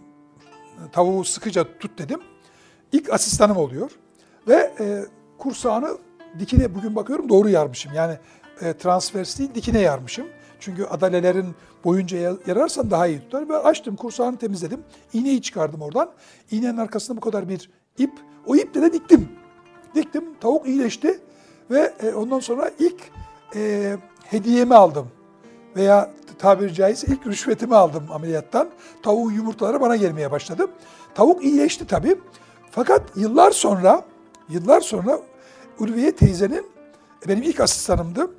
Speaker 3: Tavuğu sıkıca tut dedim. İlk asistanım oluyor. Ve e, kursağını dikine bugün bakıyorum doğru yarmışım. Yani e, transvers değil dikine yarmışım. Çünkü adalelerin boyunca yararsan daha iyi tutar. Ve açtım kursağını temizledim. İğneyi çıkardım oradan. İğnenin arkasında bu kadar bir ip. O iple de diktim. Diktim. Tavuk iyileşti. Ve e, ondan sonra ilk e, hediyemi aldım. Veya tabiri caizse ilk rüşvetimi aldım ameliyattan. Tavuğun yumurtaları bana gelmeye başladı. Tavuk iyileşti tabii. Fakat yıllar sonra, yıllar sonra Ulviye teyzenin benim ilk asistanımdı.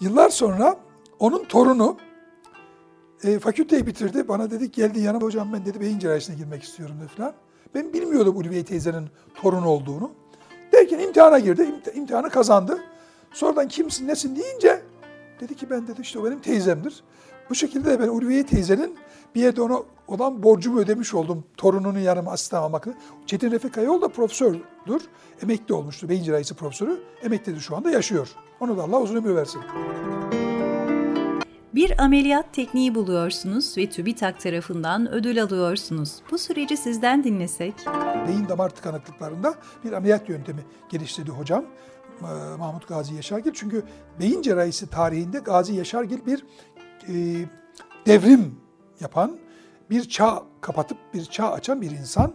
Speaker 3: Yıllar sonra onun torunu e, fakülteyi bitirdi. Bana dedi geldi yanıma hocam ben dedi beyin cerrahisine girmek istiyorum dedi falan. Ben bilmiyordum Ulviye teyzenin torunu olduğunu. Derken imtihana girdi. İmt- imtihanı kazandı. Sonradan kimsin nesin deyince dedi ki ben dedi işte o benim teyzemdir. Bu şekilde de ben Ulviye teyzenin bir yerde ona olan borcumu ödemiş oldum. Torununun yanıma asistan almakla. Çetin Refik Kayol da profesördür. Emekli olmuştu. Beyin cerrahisi profesörü. Emeklidir şu anda yaşıyor. Onu da Allah uzun ömür versin.
Speaker 2: Bir ameliyat tekniği buluyorsunuz ve TÜBİTAK tarafından ödül alıyorsunuz. Bu süreci sizden dinlesek.
Speaker 3: Beyin damar tıkanıklıklarında bir ameliyat yöntemi geliştirdi hocam. E, Mahmut Gazi Yaşargil. Çünkü beyin cerrahisi tarihinde Gazi Yaşargil bir e, devrim yapan, bir çağ kapatıp bir çağ açan bir insan.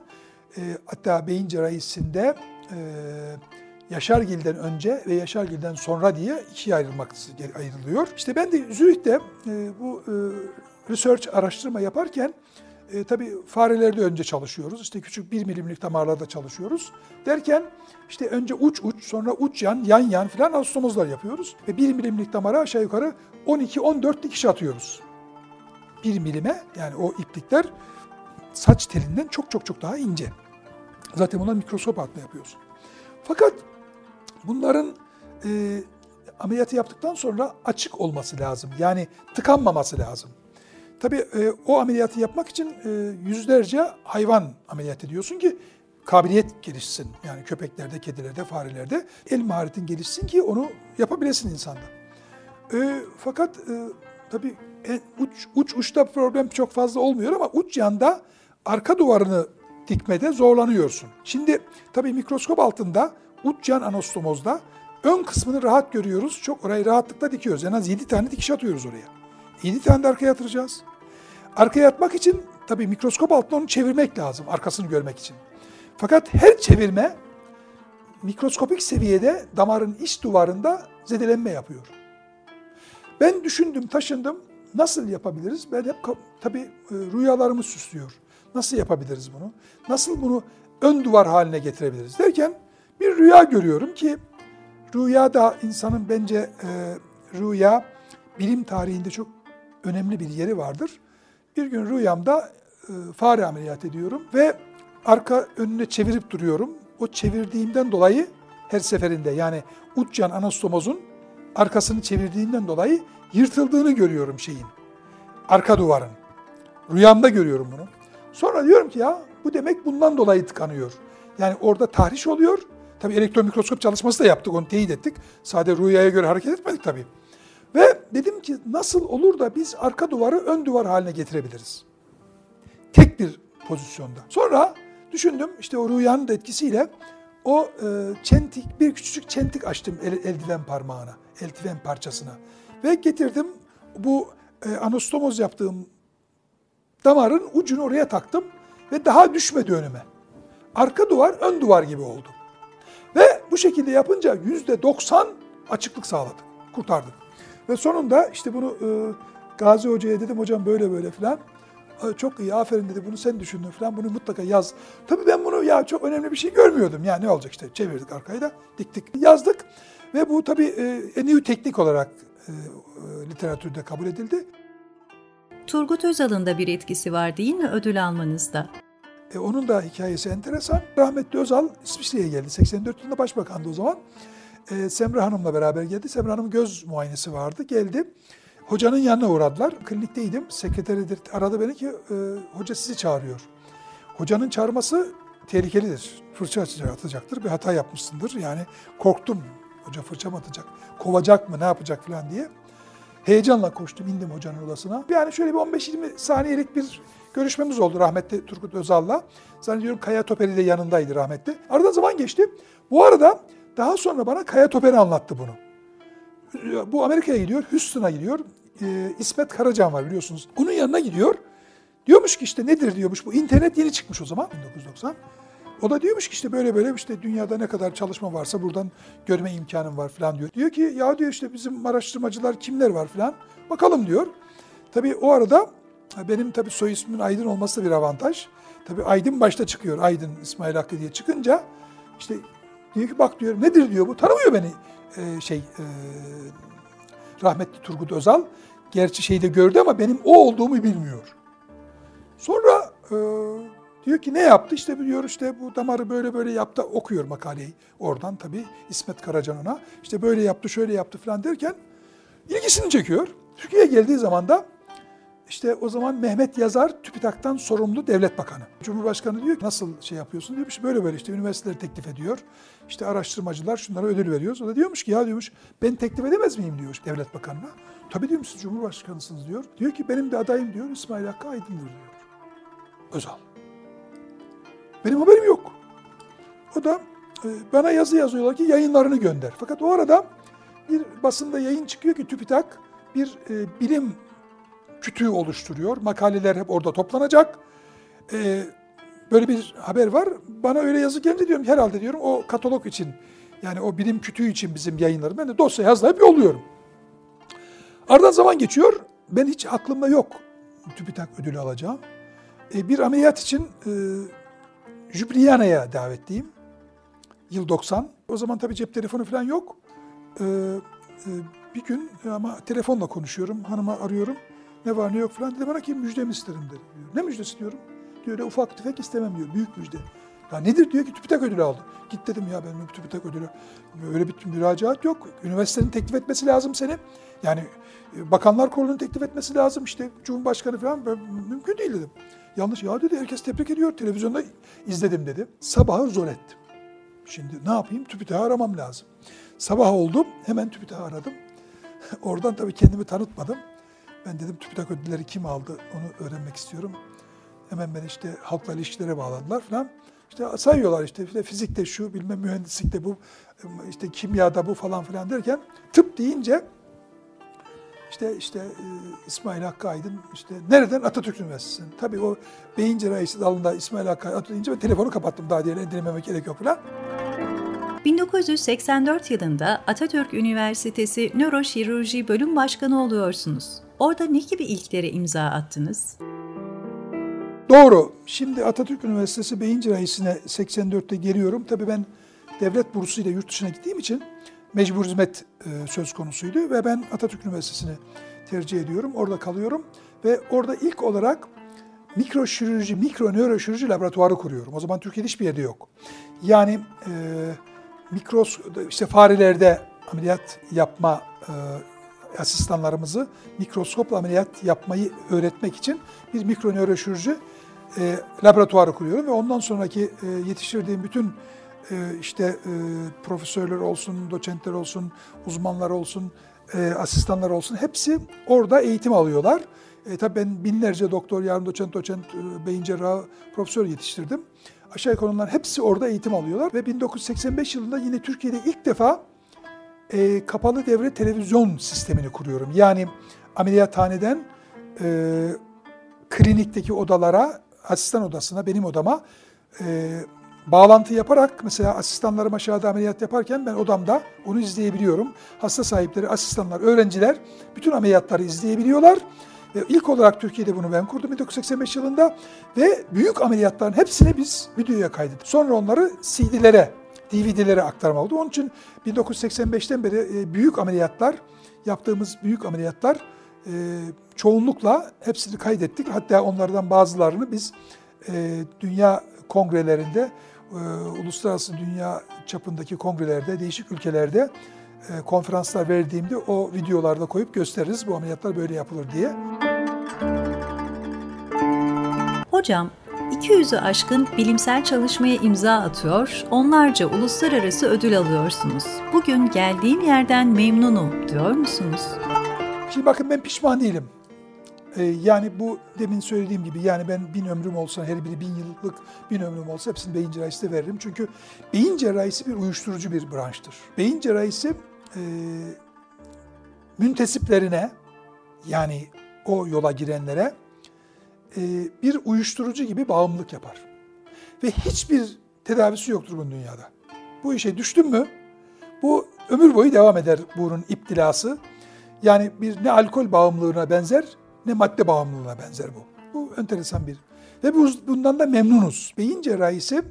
Speaker 3: E, hatta beyin cerrahisinde e, Yaşargil'den önce ve Yaşargil'den sonra diye ikiye ayrılmak ayrılıyor. İşte ben de Zürih'te e, bu e, research araştırma yaparken e, tabii farelerde önce çalışıyoruz. İşte küçük bir milimlik damarlarda çalışıyoruz. Derken işte önce uç uç sonra uç yan yan yan filan anastomozlar yapıyoruz. Ve bir milimlik damara aşağı yukarı 12-14 dikiş atıyoruz. Bir milime yani o iplikler saç telinden çok çok çok daha ince. Zaten bunlar mikroskop altında yapıyoruz. Fakat bunların e, ameliyatı yaptıktan sonra açık olması lazım. Yani tıkanmaması lazım. Tabii e, o ameliyatı yapmak için e, yüzlerce hayvan ameliyat ediyorsun ki kabiliyet gelişsin. Yani köpeklerde, kedilerde, farelerde el maharetin gelişsin ki onu yapabilesin insanda. E, fakat e, tabii en, uç, uç uçta problem çok fazla olmuyor ama uç yanda arka duvarını dikmede zorlanıyorsun. Şimdi tabii mikroskop altında uç yan anastomozda ön kısmını rahat görüyoruz. Çok orayı rahatlıkla dikiyoruz. En az 7 tane dikiş atıyoruz oraya. 7 tane de arkaya yatıracağız. Arkaya yatmak için tabii mikroskop altında onu çevirmek lazım arkasını görmek için. Fakat her çevirme mikroskopik seviyede damarın iç duvarında zedelenme yapıyor. Ben düşündüm, taşındım. Nasıl yapabiliriz? Ben hep tabii e, rüyalarımı süslüyor. Nasıl yapabiliriz bunu? Nasıl bunu ön duvar haline getirebiliriz derken bir rüya görüyorum ki rüya da insanın bence e, rüya bilim tarihinde çok önemli bir yeri vardır. Bir gün rüyamda e, fare ameliyat ediyorum ve arka önüne çevirip duruyorum. O çevirdiğimden dolayı her seferinde yani uç yan anastomozun arkasını çevirdiğinden dolayı yırtıldığını görüyorum şeyin. Arka duvarın. Rüyamda görüyorum bunu. Sonra diyorum ki ya bu demek bundan dolayı tıkanıyor. Yani orada tahriş oluyor. Tabii elektron mikroskop çalışması da yaptık, onu teyit ettik. Sadece rüyaya göre hareket etmedik tabii. Ve dedim ki nasıl olur da biz arka duvarı ön duvar haline getirebiliriz? Tek bir pozisyonda. Sonra düşündüm işte o rüyanın etkisiyle o e, çentik, bir küçücük çentik açtım el, eldiven parmağına, eldiven parçasına. Ve getirdim bu e, anastomoz yaptığım damarın ucunu oraya taktım ve daha düşmedi önüme. Arka duvar ön duvar gibi oldu. Ve bu şekilde yapınca yüzde doksan açıklık sağladık, kurtardık. Ve sonunda işte bunu e, Gazi Hoca'ya dedim hocam böyle böyle filan. Çok iyi aferin dedi bunu sen düşündün falan bunu mutlaka yaz. Tabii ben bunu ya çok önemli bir şey görmüyordum. Yani ne olacak işte çevirdik arkayı da diktik yazdık. Ve bu tabii e, en iyi teknik olarak e, e, literatürde kabul edildi.
Speaker 2: Turgut Özal'ın da bir etkisi var değil mi ödül almanızda?
Speaker 3: E, onun da hikayesi enteresan. Rahmetli Özal İsviçre'ye geldi. 84 yılında başbakandı o zaman. E, Semra Hanım'la beraber geldi. Semra Hanım göz muayenesi vardı. Geldi. Hocanın yanına uğradılar. Klinikteydim. Sekreteridir. Aradı beni ki e, hoca sizi çağırıyor. Hocanın çağırması tehlikelidir. Fırça atacaktır. Bir hata yapmışsındır. Yani korktum. Hoca fırça mı atacak? Kovacak mı? Ne yapacak falan diye. Heyecanla koştum. indim hocanın odasına. Yani şöyle bir 15-20 saniyelik bir görüşmemiz oldu rahmetli Turgut Özal'la. Zannediyorum Kaya Toperi de yanındaydı rahmetli. Arada zaman geçti. Bu arada daha sonra bana Kaya Toperi anlattı bunu. Bu Amerika'ya gidiyor, Houston'a gidiyor. Ee, İsmet Karacan var biliyorsunuz. Onun yanına gidiyor. Diyormuş ki işte nedir diyormuş bu internet yeni çıkmış o zaman 1990. O da diyormuş ki işte böyle böyle işte dünyada ne kadar çalışma varsa buradan görme imkanım var falan diyor. Diyor ki ya diyor işte bizim araştırmacılar kimler var falan bakalım diyor. Tabii o arada benim tabii soy ismimin Aydın olması bir avantaj. Tabii Aydın başta çıkıyor. Aydın İsmail Hakkı diye çıkınca işte diyor ki bak diyor nedir diyor bu tanımıyor beni ee, şey e, rahmetli Turgut Özal. Gerçi şeyde gördü ama benim o olduğumu bilmiyor. Sonra e, diyor ki ne yaptı? İşte diyor işte bu damarı böyle böyle yaptı. Okuyor makaleyi oradan tabii İsmet Karacan ona. İşte böyle yaptı şöyle yaptı falan derken ilgisini çekiyor. Türkiye'ye geldiği zaman da işte o zaman Mehmet Yazar TÜBİTAK'tan sorumlu devlet bakanı. Cumhurbaşkanı diyor ki nasıl şey yapıyorsun diyor. İşte böyle böyle işte üniversiteleri teklif ediyor. İşte araştırmacılar şunlara ödül veriyoruz. O da diyormuş ki ya diyormuş ben teklif edemez miyim diyor devlet bakanına. Tabii diyor siz Cumhurbaşkanısınız diyor. Diyor ki benim de adayım diyor İsmail Hakkı Aydın'dır diyor. Özal. Benim haberim yok. O da e, bana yazı yazıyorlar ki yayınlarını gönder. Fakat o arada bir basında yayın çıkıyor ki TÜBİTAK bir e, bilim kütüğü oluşturuyor. Makaleler hep orada toplanacak. E, böyle bir haber var. Bana öyle yazı geldi diyorum. Herhalde diyorum o katalog için yani o bilim kütüğü için bizim yayınlarım. Ben de dosya hazırlayıp yolluyorum. Aradan zaman geçiyor. Ben hiç aklımda yok TÜBİTAK ödülü alacağım. E, bir ameliyat için e, Jübliyana'ya davetliyim. Yıl 90. O zaman tabii cep telefonu falan yok. E, e, bir gün ama telefonla konuşuyorum. Hanıma arıyorum. Ne var ne yok falan dedi. Bana ki müjdemi isterim dedi. Ne müjdesi diyorum. Diyor öyle ufak tefek istemem diyor. Büyük müjde. Ya nedir diyor ki TÜBİTAK ödülü aldı. Git dedim ya benim TÜBİTAK ödülü. Öyle bir müracaat yok. Üniversitenin teklif etmesi lazım seni. Yani e, Bakanlar Kurulu'nun teklif etmesi lazım. işte Cumhurbaşkanı falan mümkün değil dedim. Yanlış ya dedi herkes tebrik ediyor. Televizyonda izledim dedi. Sabahı zor ettim. Şimdi ne yapayım? TÜBİTAK'ı aramam lazım. Sabah oldum hemen TÜBİTAK'ı aradım. [laughs] Oradan tabii kendimi tanıtmadım. Ben dedim TÜBİTAK ödülleri kim aldı onu öğrenmek istiyorum. Hemen beni işte halkla ilişkilere bağladılar falan. İşte sayıyorlar işte, işte fizikte şu, bilmem mühendislikte bu, işte kimyada bu falan filan derken tıp deyince işte işte e, İsmail Hakkı Aydın işte nereden Atatürk Üniversitesi'nin. Tabii o beyin cerrahisi dalında İsmail Hakkı Aydın deyince ben telefonu kapattım daha diğerini dinlememek gerek yok falan.
Speaker 2: 1984 yılında Atatürk Üniversitesi Nöroşirurji Bölüm Başkanı oluyorsunuz. Orada ne gibi ilklere imza attınız?
Speaker 3: Doğru. Şimdi Atatürk Üniversitesi Beyin Cerrahisi'ne 84'te geliyorum. Tabii ben devlet bursuyla yurt dışına gittiğim için mecbur hizmet e, söz konusuydu ve ben Atatürk Üniversitesi'ni tercih ediyorum. Orada kalıyorum ve orada ilk olarak mikroşirurji, mikro nöroşirurji laboratuvarı kuruyorum. O zaman Türkiye'de hiçbir yerde yok. Yani e, mikros işte farelerde ameliyat yapma e, asistanlarımızı mikroskopla ameliyat yapmayı öğretmek için bir mikro nöroşirurji e, laboratuvarı kuruyorum ve ondan sonraki e, yetiştirdiğim bütün e, işte e, profesörler olsun, doçentler olsun, uzmanlar olsun, e, asistanlar olsun hepsi orada eğitim alıyorlar. E, tabii ben binlerce doktor, yarım doçent, doçent, e, beyin cerrahı, profesör yetiştirdim. Aşağı yukarı onlar hepsi orada eğitim alıyorlar ve 1985 yılında yine Türkiye'de ilk defa e, kapalı devre televizyon sistemini kuruyorum. Yani ameliyathaneden e, klinikteki odalara, asistan odasına, benim odama e, bağlantı yaparak mesela asistanlarım aşağıda ameliyat yaparken ben odamda onu izleyebiliyorum. Hasta sahipleri, asistanlar, öğrenciler bütün ameliyatları izleyebiliyorlar. Ve ilk olarak Türkiye'de bunu ben kurdum 1985 yılında ve büyük ameliyatların hepsini biz videoya kaydettik. Sonra onları CD'lere, DVD'lere aktarma oldu. Onun için 1985'ten beri e, büyük ameliyatlar, yaptığımız büyük ameliyatlar e, çoğunlukla hepsini kaydettik. Hatta onlardan bazılarını biz e, dünya kongrelerinde e, uluslararası dünya çapındaki kongrelerde, değişik ülkelerde e, konferanslar verdiğimde o videolarda koyup gösteririz. Bu ameliyatlar böyle yapılır diye.
Speaker 2: Hocam, 200'ü aşkın bilimsel çalışmaya imza atıyor, onlarca uluslararası ödül alıyorsunuz. Bugün geldiğim yerden memnunum diyor musunuz?
Speaker 3: Şimdi bakın ben pişman değilim. Ee, yani bu demin söylediğim gibi yani ben bin ömrüm olsa her biri bin yıllık bin ömrüm olsa hepsini beyin cerrahisi de veririm. Çünkü beyin cerrahisi bir uyuşturucu bir branştır. Beyin cerrahisi e, müntesiplerine yani o yola girenlere e, bir uyuşturucu gibi bağımlılık yapar. Ve hiçbir tedavisi yoktur bunun dünyada. Bu işe düştün mü bu ömür boyu devam eder bunun iptilası. Yani bir ne alkol bağımlılığına benzer ne madde bağımlılığına benzer bu. Bu enteresan bir. Ve bundan da memnunuz. Beyin cerrahisi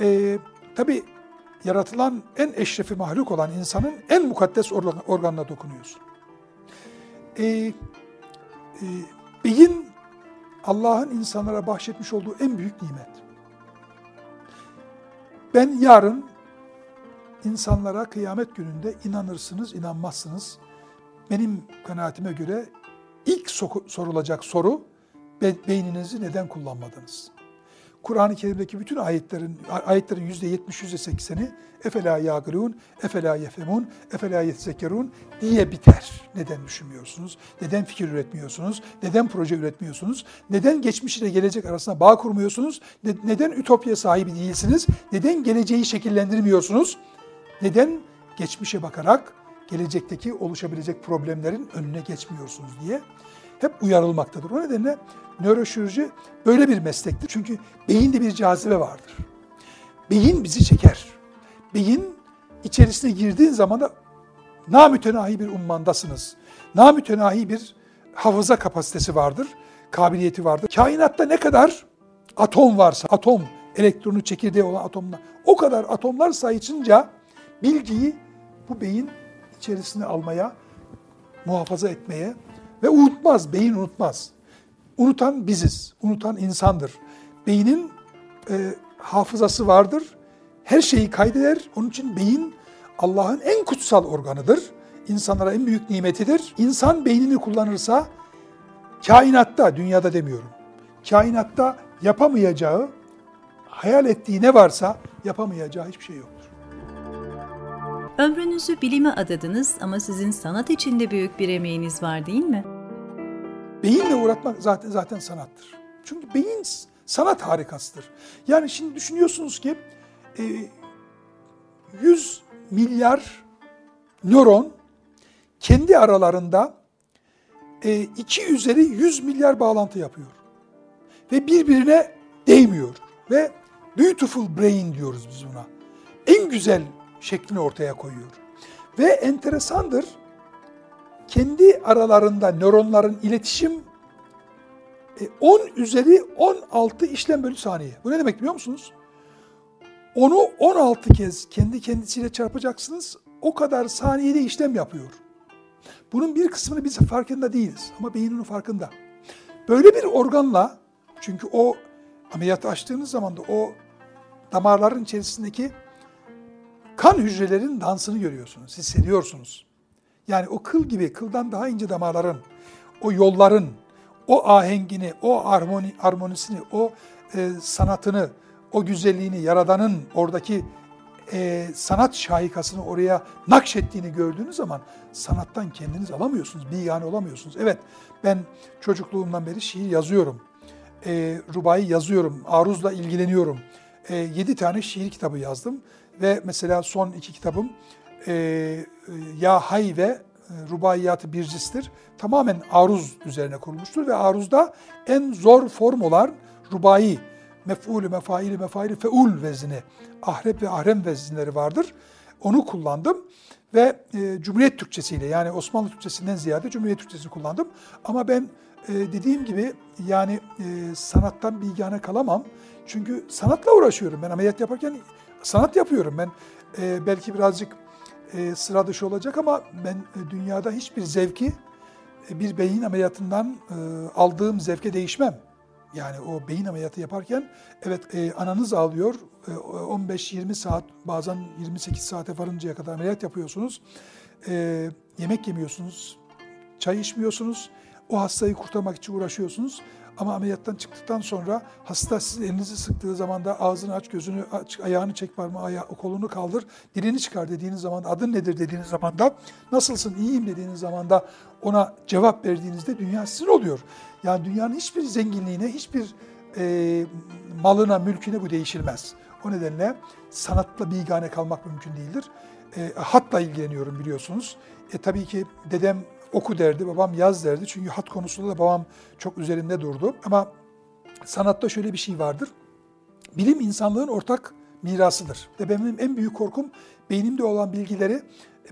Speaker 3: e, tabi yaratılan en eşrefi mahluk olan insanın en mukaddes organına dokunuyorsun. E, e, beyin Allah'ın insanlara bahşetmiş olduğu en büyük nimet. Ben yarın insanlara kıyamet gününde inanırsınız, inanmazsınız. Benim kanaatime göre ilk sorulacak soru beyninizi neden kullanmadınız? Kur'an-ı Kerim'deki bütün ayetlerin ayetlerin yüzde yetmiş, yüzde sekseni efela yagilun, efela yefemun, efela yetzekerun diye biter. Neden düşünmüyorsunuz? Neden fikir üretmiyorsunuz? Neden proje üretmiyorsunuz? Neden geçmiş ile gelecek arasında bağ kurmuyorsunuz? Neden ütopya sahibi değilsiniz? Neden geleceği şekillendirmiyorsunuz? Neden geçmişe bakarak gelecekteki oluşabilecek problemlerin önüne geçmiyorsunuz diye hep uyarılmaktadır. O nedenle nöroşirurji böyle bir meslektir. Çünkü beyinde bir cazibe vardır. Beyin bizi çeker. Beyin içerisine girdiğin zaman da namütenahi bir ummandasınız. Namütenahi bir hafıza kapasitesi vardır, kabiliyeti vardır. Kainatta ne kadar atom varsa, atom, elektronu çekirdeği olan atomlar, o kadar atomlar sayısınca bilgiyi bu beyin içerisine almaya, muhafaza etmeye ve unutmaz, beyin unutmaz. Unutan biziz, unutan insandır. Beynin e, hafızası vardır, her şeyi kaydeder. Onun için beyin Allah'ın en kutsal organıdır. İnsanlara en büyük nimetidir. İnsan beynini kullanırsa kainatta, dünyada demiyorum, kainatta yapamayacağı, hayal ettiği ne varsa yapamayacağı hiçbir şey yoktur.
Speaker 2: Ömrünüzü bilime adadınız ama sizin sanat içinde büyük bir emeğiniz var değil mi?
Speaker 3: Beyinle uğratmak zaten zaten sanattır. Çünkü beyin sanat harikasıdır. Yani şimdi düşünüyorsunuz ki 100 e, milyar nöron kendi aralarında 2 e, üzeri 100 milyar bağlantı yapıyor. Ve birbirine değmiyor. Ve beautiful brain diyoruz biz buna. En güzel şeklini ortaya koyuyor. Ve enteresandır, kendi aralarında nöronların iletişim 10 e, üzeri 16 işlem bölü saniye. Bu ne demek biliyor musunuz? Onu 16 kez kendi kendisiyle çarpacaksınız. O kadar saniyede işlem yapıyor. Bunun bir kısmını biz farkında değiliz ama beyin onun farkında. Böyle bir organla çünkü o ameliyat açtığınız zaman da o damarların içerisindeki kan hücrelerin dansını görüyorsunuz, hissediyorsunuz. Yani o kıl gibi, kıldan daha ince damarların, o yolların, o ahengini, o harmoni, harmonisini, o e, sanatını, o güzelliğini, Yaradan'ın oradaki e, sanat şahikasını oraya nakşettiğini gördüğünüz zaman sanattan kendiniz alamıyorsunuz, bir yani olamıyorsunuz. Evet, ben çocukluğumdan beri şiir yazıyorum, e, rubayı yazıyorum, aruzla ilgileniyorum. E, yedi tane şiir kitabı yazdım ve mesela son iki kitabım e, e Ya Hay ve e, Rubaiyat-ı Bircis'tir. Tamamen aruz üzerine kurulmuştur ve aruzda en zor form olan rubai, mef'ulü, mefaili, mefaili, feul vezni, ahrep ve ahrem vezinleri vardır. Onu kullandım ve e, Cumhuriyet Türkçesiyle yani Osmanlı Türkçesinden ziyade Cumhuriyet Türkçesini kullandım. Ama ben e, dediğim gibi yani e, sanattan bilgane kalamam. Çünkü sanatla uğraşıyorum. Ben ameliyat yaparken sanat yapıyorum. Ben e, belki birazcık e, sıra dışı olacak ama ben e, dünyada hiçbir zevki e, bir beyin ameliyatından e, aldığım zevke değişmem. Yani o beyin ameliyatı yaparken evet e, ananız ağlıyor. E, 15-20 saat bazen 28 saate varıncaya kadar ameliyat yapıyorsunuz. E, yemek yemiyorsunuz, çay içmiyorsunuz. O hastayı kurtarmak için uğraşıyorsunuz. Ama ameliyattan çıktıktan sonra hasta sizin elinizi sıktığı zaman da ağzını aç, gözünü aç, ayağını çek parmağı, ayağı, kolunu kaldır, dilini çıkar dediğiniz zaman adın nedir dediğiniz zaman da nasılsın, iyiyim dediğiniz zaman da ona cevap verdiğinizde dünya sizin oluyor. Yani dünyanın hiçbir zenginliğine, hiçbir e, malına, mülküne bu değişilmez. O nedenle sanatla bigane kalmak mümkün değildir. E, hatla ilgileniyorum biliyorsunuz. E, tabii ki dedem oku derdi, babam yaz derdi. Çünkü hat konusunda da babam çok üzerinde durdu. Ama sanatta şöyle bir şey vardır. Bilim insanlığın ortak mirasıdır. Ve benim en büyük korkum beynimde olan bilgileri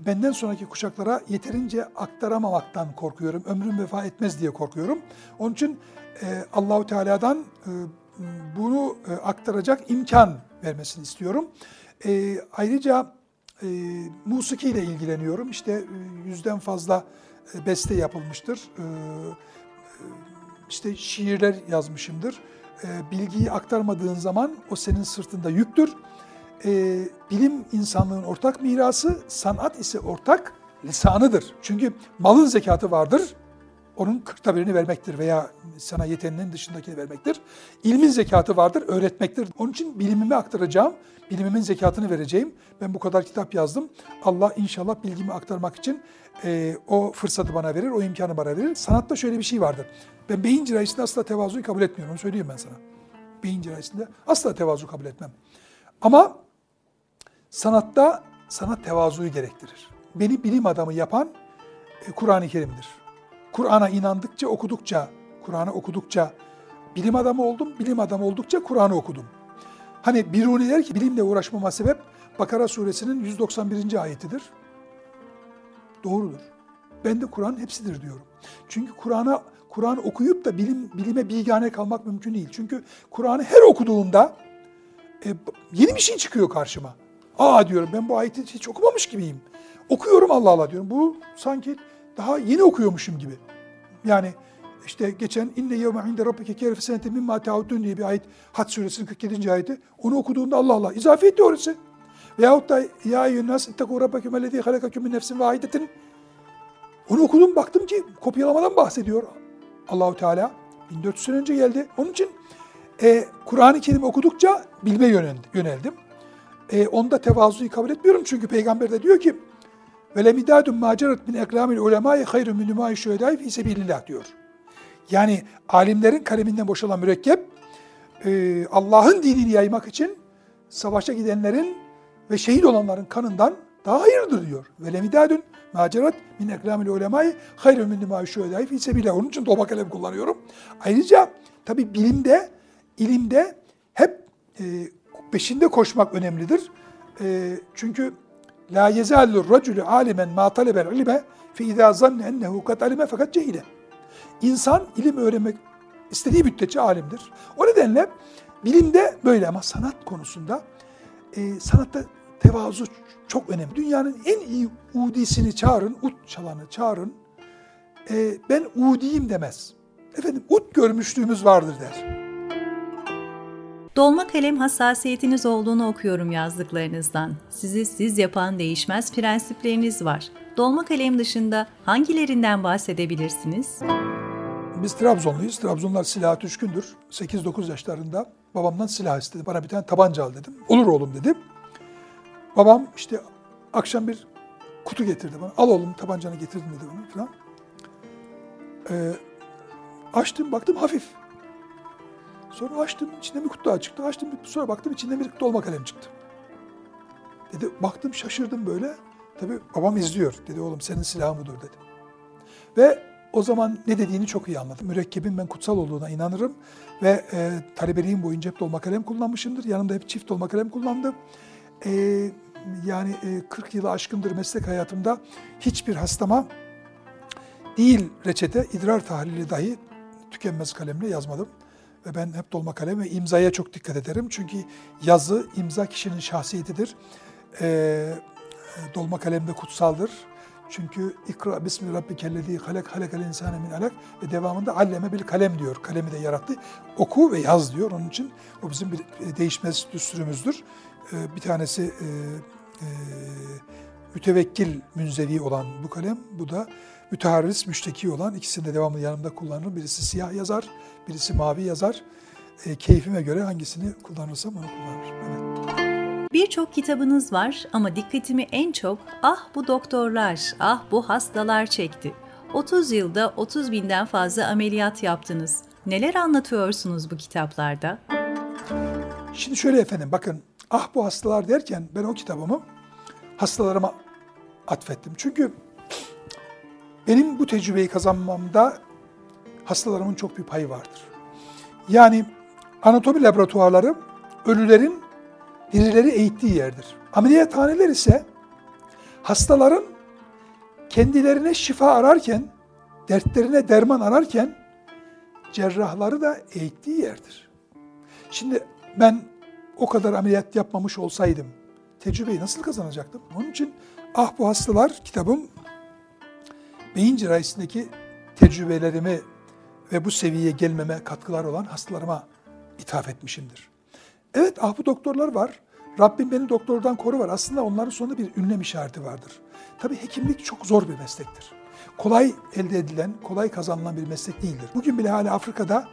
Speaker 3: benden sonraki kuşaklara yeterince aktaramamaktan korkuyorum. Ömrüm vefa etmez diye korkuyorum. Onun için e, Allahu Teala'dan e, bunu e, aktaracak imkan vermesini istiyorum. E, ayrıca e, musiki ile ilgileniyorum. İşte e, yüzden fazla beste yapılmıştır. E, e, işte şiirler yazmışımdır. E, bilgiyi aktarmadığın zaman o senin sırtında yüktür. E, bilim insanlığın ortak mirası, sanat ise ortak lisanıdır. Çünkü malın zekatı vardır, onun kırkta birini vermektir veya sana yeteneğinin dışındakini vermektir. İlmin zekatı vardır, öğretmektir. Onun için bilimimi aktaracağım, bilimimin zekatını vereceğim. Ben bu kadar kitap yazdım. Allah inşallah bilgimi aktarmak için e, o fırsatı bana verir, o imkanı bana verir. Sanatta şöyle bir şey vardır. Ben beyin cerrahisinde asla tevazuyu kabul etmiyorum, onu söyleyeyim ben sana. Beyin cerrahisinde asla tevazu kabul etmem. Ama sanatta sanat tevazuyu gerektirir. Beni bilim adamı yapan e, Kur'an-ı Kerim'dir. Kur'an'a inandıkça, okudukça, Kur'an'ı okudukça bilim adamı oldum, bilim adamı oldukça Kur'an'ı okudum. Hani Biruni der ki bilimle uğraşmama sebep Bakara suresinin 191. ayetidir. Doğrudur. Ben de Kur'an hepsidir diyorum. Çünkü Kur'an'a Kur'an okuyup da bilim bilime bilgane kalmak mümkün değil. Çünkü Kur'an'ı her okuduğumda e, yeni bir şey çıkıyor karşıma. Aa diyorum ben bu ayeti hiç okumamış gibiyim. Okuyorum Allah Allah diyorum. Bu sanki daha yeni okuyormuşum gibi. Yani işte geçen inne yevme inde rabbike kerfe senete mimma taudun diye bir ayet Had suresinin 47. ayeti. Onu okuduğunda Allah Allah izafiyet teorisi. Veyahut da ya eyyünnâs ittekû rabbeküm ellezî halekaküm min nefsin vahidetin. Onu okudum baktım ki kopyalamadan bahsediyor Allahu Teala. 1400 sene önce geldi. Onun için e, Kur'an-ı Kerim okudukça bilme yöneldim. E, onda tevazuyu kabul etmiyorum çünkü peygamber de diyor ki ve lemidadun macerat min eklamil ulemâi hayrun min numâi şühedâi fî sebilillah diyor. Yani alimlerin kaleminden boşalan mürekkep e, Allah'ın dinini yaymak için savaşa gidenlerin ve şehit olanların kanından daha hayırlıdır diyor. Ve lemidadun macerat min eklamil ulemâi hayrun min numâi şühedâi fî sebilillah. Onun için dolma kalem kullanıyorum. Ayrıca tabi bilimde, ilimde hep e, peşinde koşmak önemlidir. E, çünkü La yezalur raculu alimen ma talebel ilme fi izâ zanne ennehu kad alime fakat cehile. İnsan ilim öğrenmek istediği müddetçe alimdir. O nedenle bilimde böyle ama sanat konusunda e, sanatta tevazu çok önemli. Dünyanın en iyi udisini çağırın, ut çalanı çağırın. E, ben udiyim demez. Efendim ut görmüşlüğümüz vardır der.
Speaker 2: Dolma kalem hassasiyetiniz olduğunu okuyorum yazdıklarınızdan. Sizi siz yapan değişmez prensipleriniz var. Dolma kalem dışında hangilerinden bahsedebilirsiniz?
Speaker 3: Biz Trabzonluyuz. Trabzonlar silah düşkündür. 8-9 yaşlarında babamdan silah istedi. Bana bir tane tabanca al dedim. Olur oğlum dedim. Babam işte akşam bir kutu getirdi bana. Al oğlum tabancanı getirdim dedi bana falan. Ee, açtım baktım hafif. Sonra açtım, içinden bir kutu çıktı. Açtım, sonra baktım içinden bir dolma kalem çıktı. Dedi, baktım şaşırdım böyle. Tabii babam izliyor. Dedi oğlum senin silahın budur dedi. Ve o zaman ne dediğini çok iyi anladım. Mürekkebin ben kutsal olduğuna inanırım. Ve e, talebeliğim boyunca hep dolma kalem kullanmışımdır. Yanımda hep çift dolma kalem kullandım. E, yani e, 40 yılı aşkındır meslek hayatımda hiçbir hastama değil reçete, idrar tahlili dahi tükenmez kalemle yazmadım. Ve ben hep dolma kalem ve imzaya çok dikkat ederim. Çünkü yazı, imza kişinin şahsiyetidir. Ee, dolma kalem de kutsaldır. Çünkü ikra bismi rabbikellezi halak halakal insane min alak ve devamında alleme bil kalem diyor. Kalemi de yarattı. Oku ve yaz diyor. Onun için o bizim bir değişmez düsturumuzdur. Ee, bir tanesi e, e, mütevekkil münzevi olan bu kalem. Bu da müteharris, müşteki olan ikisini de devamlı yanımda kullanırım. Birisi siyah yazar, birisi mavi yazar. E, keyfime göre hangisini kullanırsam onu kullanırım.
Speaker 2: Evet. Birçok kitabınız var ama dikkatimi en çok ah bu doktorlar, ah bu hastalar çekti. 30 yılda 30 binden fazla ameliyat yaptınız. Neler anlatıyorsunuz bu kitaplarda?
Speaker 3: Şimdi şöyle efendim bakın ah bu hastalar derken ben o kitabımı hastalarıma atfettim. Çünkü benim bu tecrübeyi kazanmamda hastalarımın çok büyük payı vardır. Yani anatomi laboratuvarları ölülerin dirileri eğittiği yerdir. Ameliyathaneler ise hastaların kendilerine şifa ararken, dertlerine derman ararken cerrahları da eğittiği yerdir. Şimdi ben o kadar ameliyat yapmamış olsaydım tecrübeyi nasıl kazanacaktım? Onun için Ah Bu Hastalar kitabım beyin cerrahisindeki tecrübelerimi ve bu seviyeye gelmeme katkılar olan hastalarıma ithaf etmişimdir. Evet ah bu doktorlar var. Rabbim beni doktordan koru var. Aslında onların sonunda bir ünlem işareti vardır. Tabii hekimlik çok zor bir meslektir. Kolay elde edilen, kolay kazanılan bir meslek değildir. Bugün bile hala Afrika'da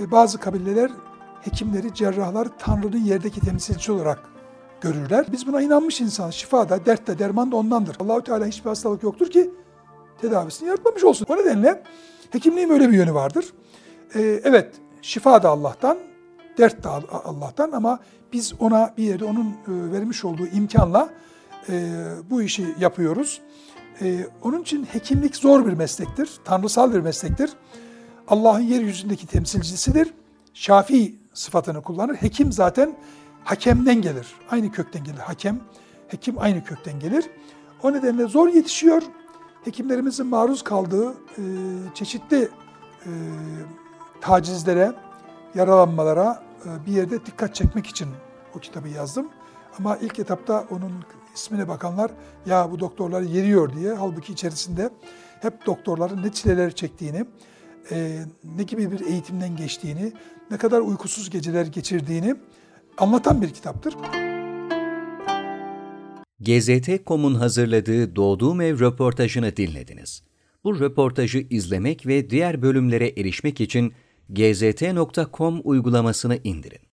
Speaker 3: e, bazı kabileler hekimleri, cerrahlar Tanrı'nın yerdeki temsilcisi olarak görürler. Biz buna inanmış insan. Şifa da, dert de, derman da ondandır. Allahü Teala hiçbir hastalık yoktur ki tedavisini yaratmamış olsun. O nedenle hekimliğin böyle bir yönü vardır. Ee, evet, şifa da Allah'tan, dert de Allah'tan ama biz ona bir yerde onun e, vermiş olduğu imkanla e, bu işi yapıyoruz. E, onun için hekimlik zor bir meslektir, tanrısal bir meslektir. Allah'ın yeryüzündeki temsilcisidir. Şafi sıfatını kullanır. Hekim zaten hakemden gelir. Aynı kökten gelir. Hakem, hekim aynı kökten gelir. O nedenle zor yetişiyor. Hekimlerimizin maruz kaldığı e, çeşitli e, tacizlere, yaralanmalara e, bir yerde dikkat çekmek için o kitabı yazdım. Ama ilk etapta onun ismine bakanlar ya bu doktorları yeriyor diye halbuki içerisinde hep doktorların ne çileler çektiğini, e, ne gibi bir eğitimden geçtiğini, ne kadar uykusuz geceler geçirdiğini anlatan bir kitaptır.
Speaker 1: GZT.com'un hazırladığı Doğduğum Ev röportajını dinlediniz. Bu röportajı izlemek ve diğer bölümlere erişmek için gzt.com uygulamasını indirin.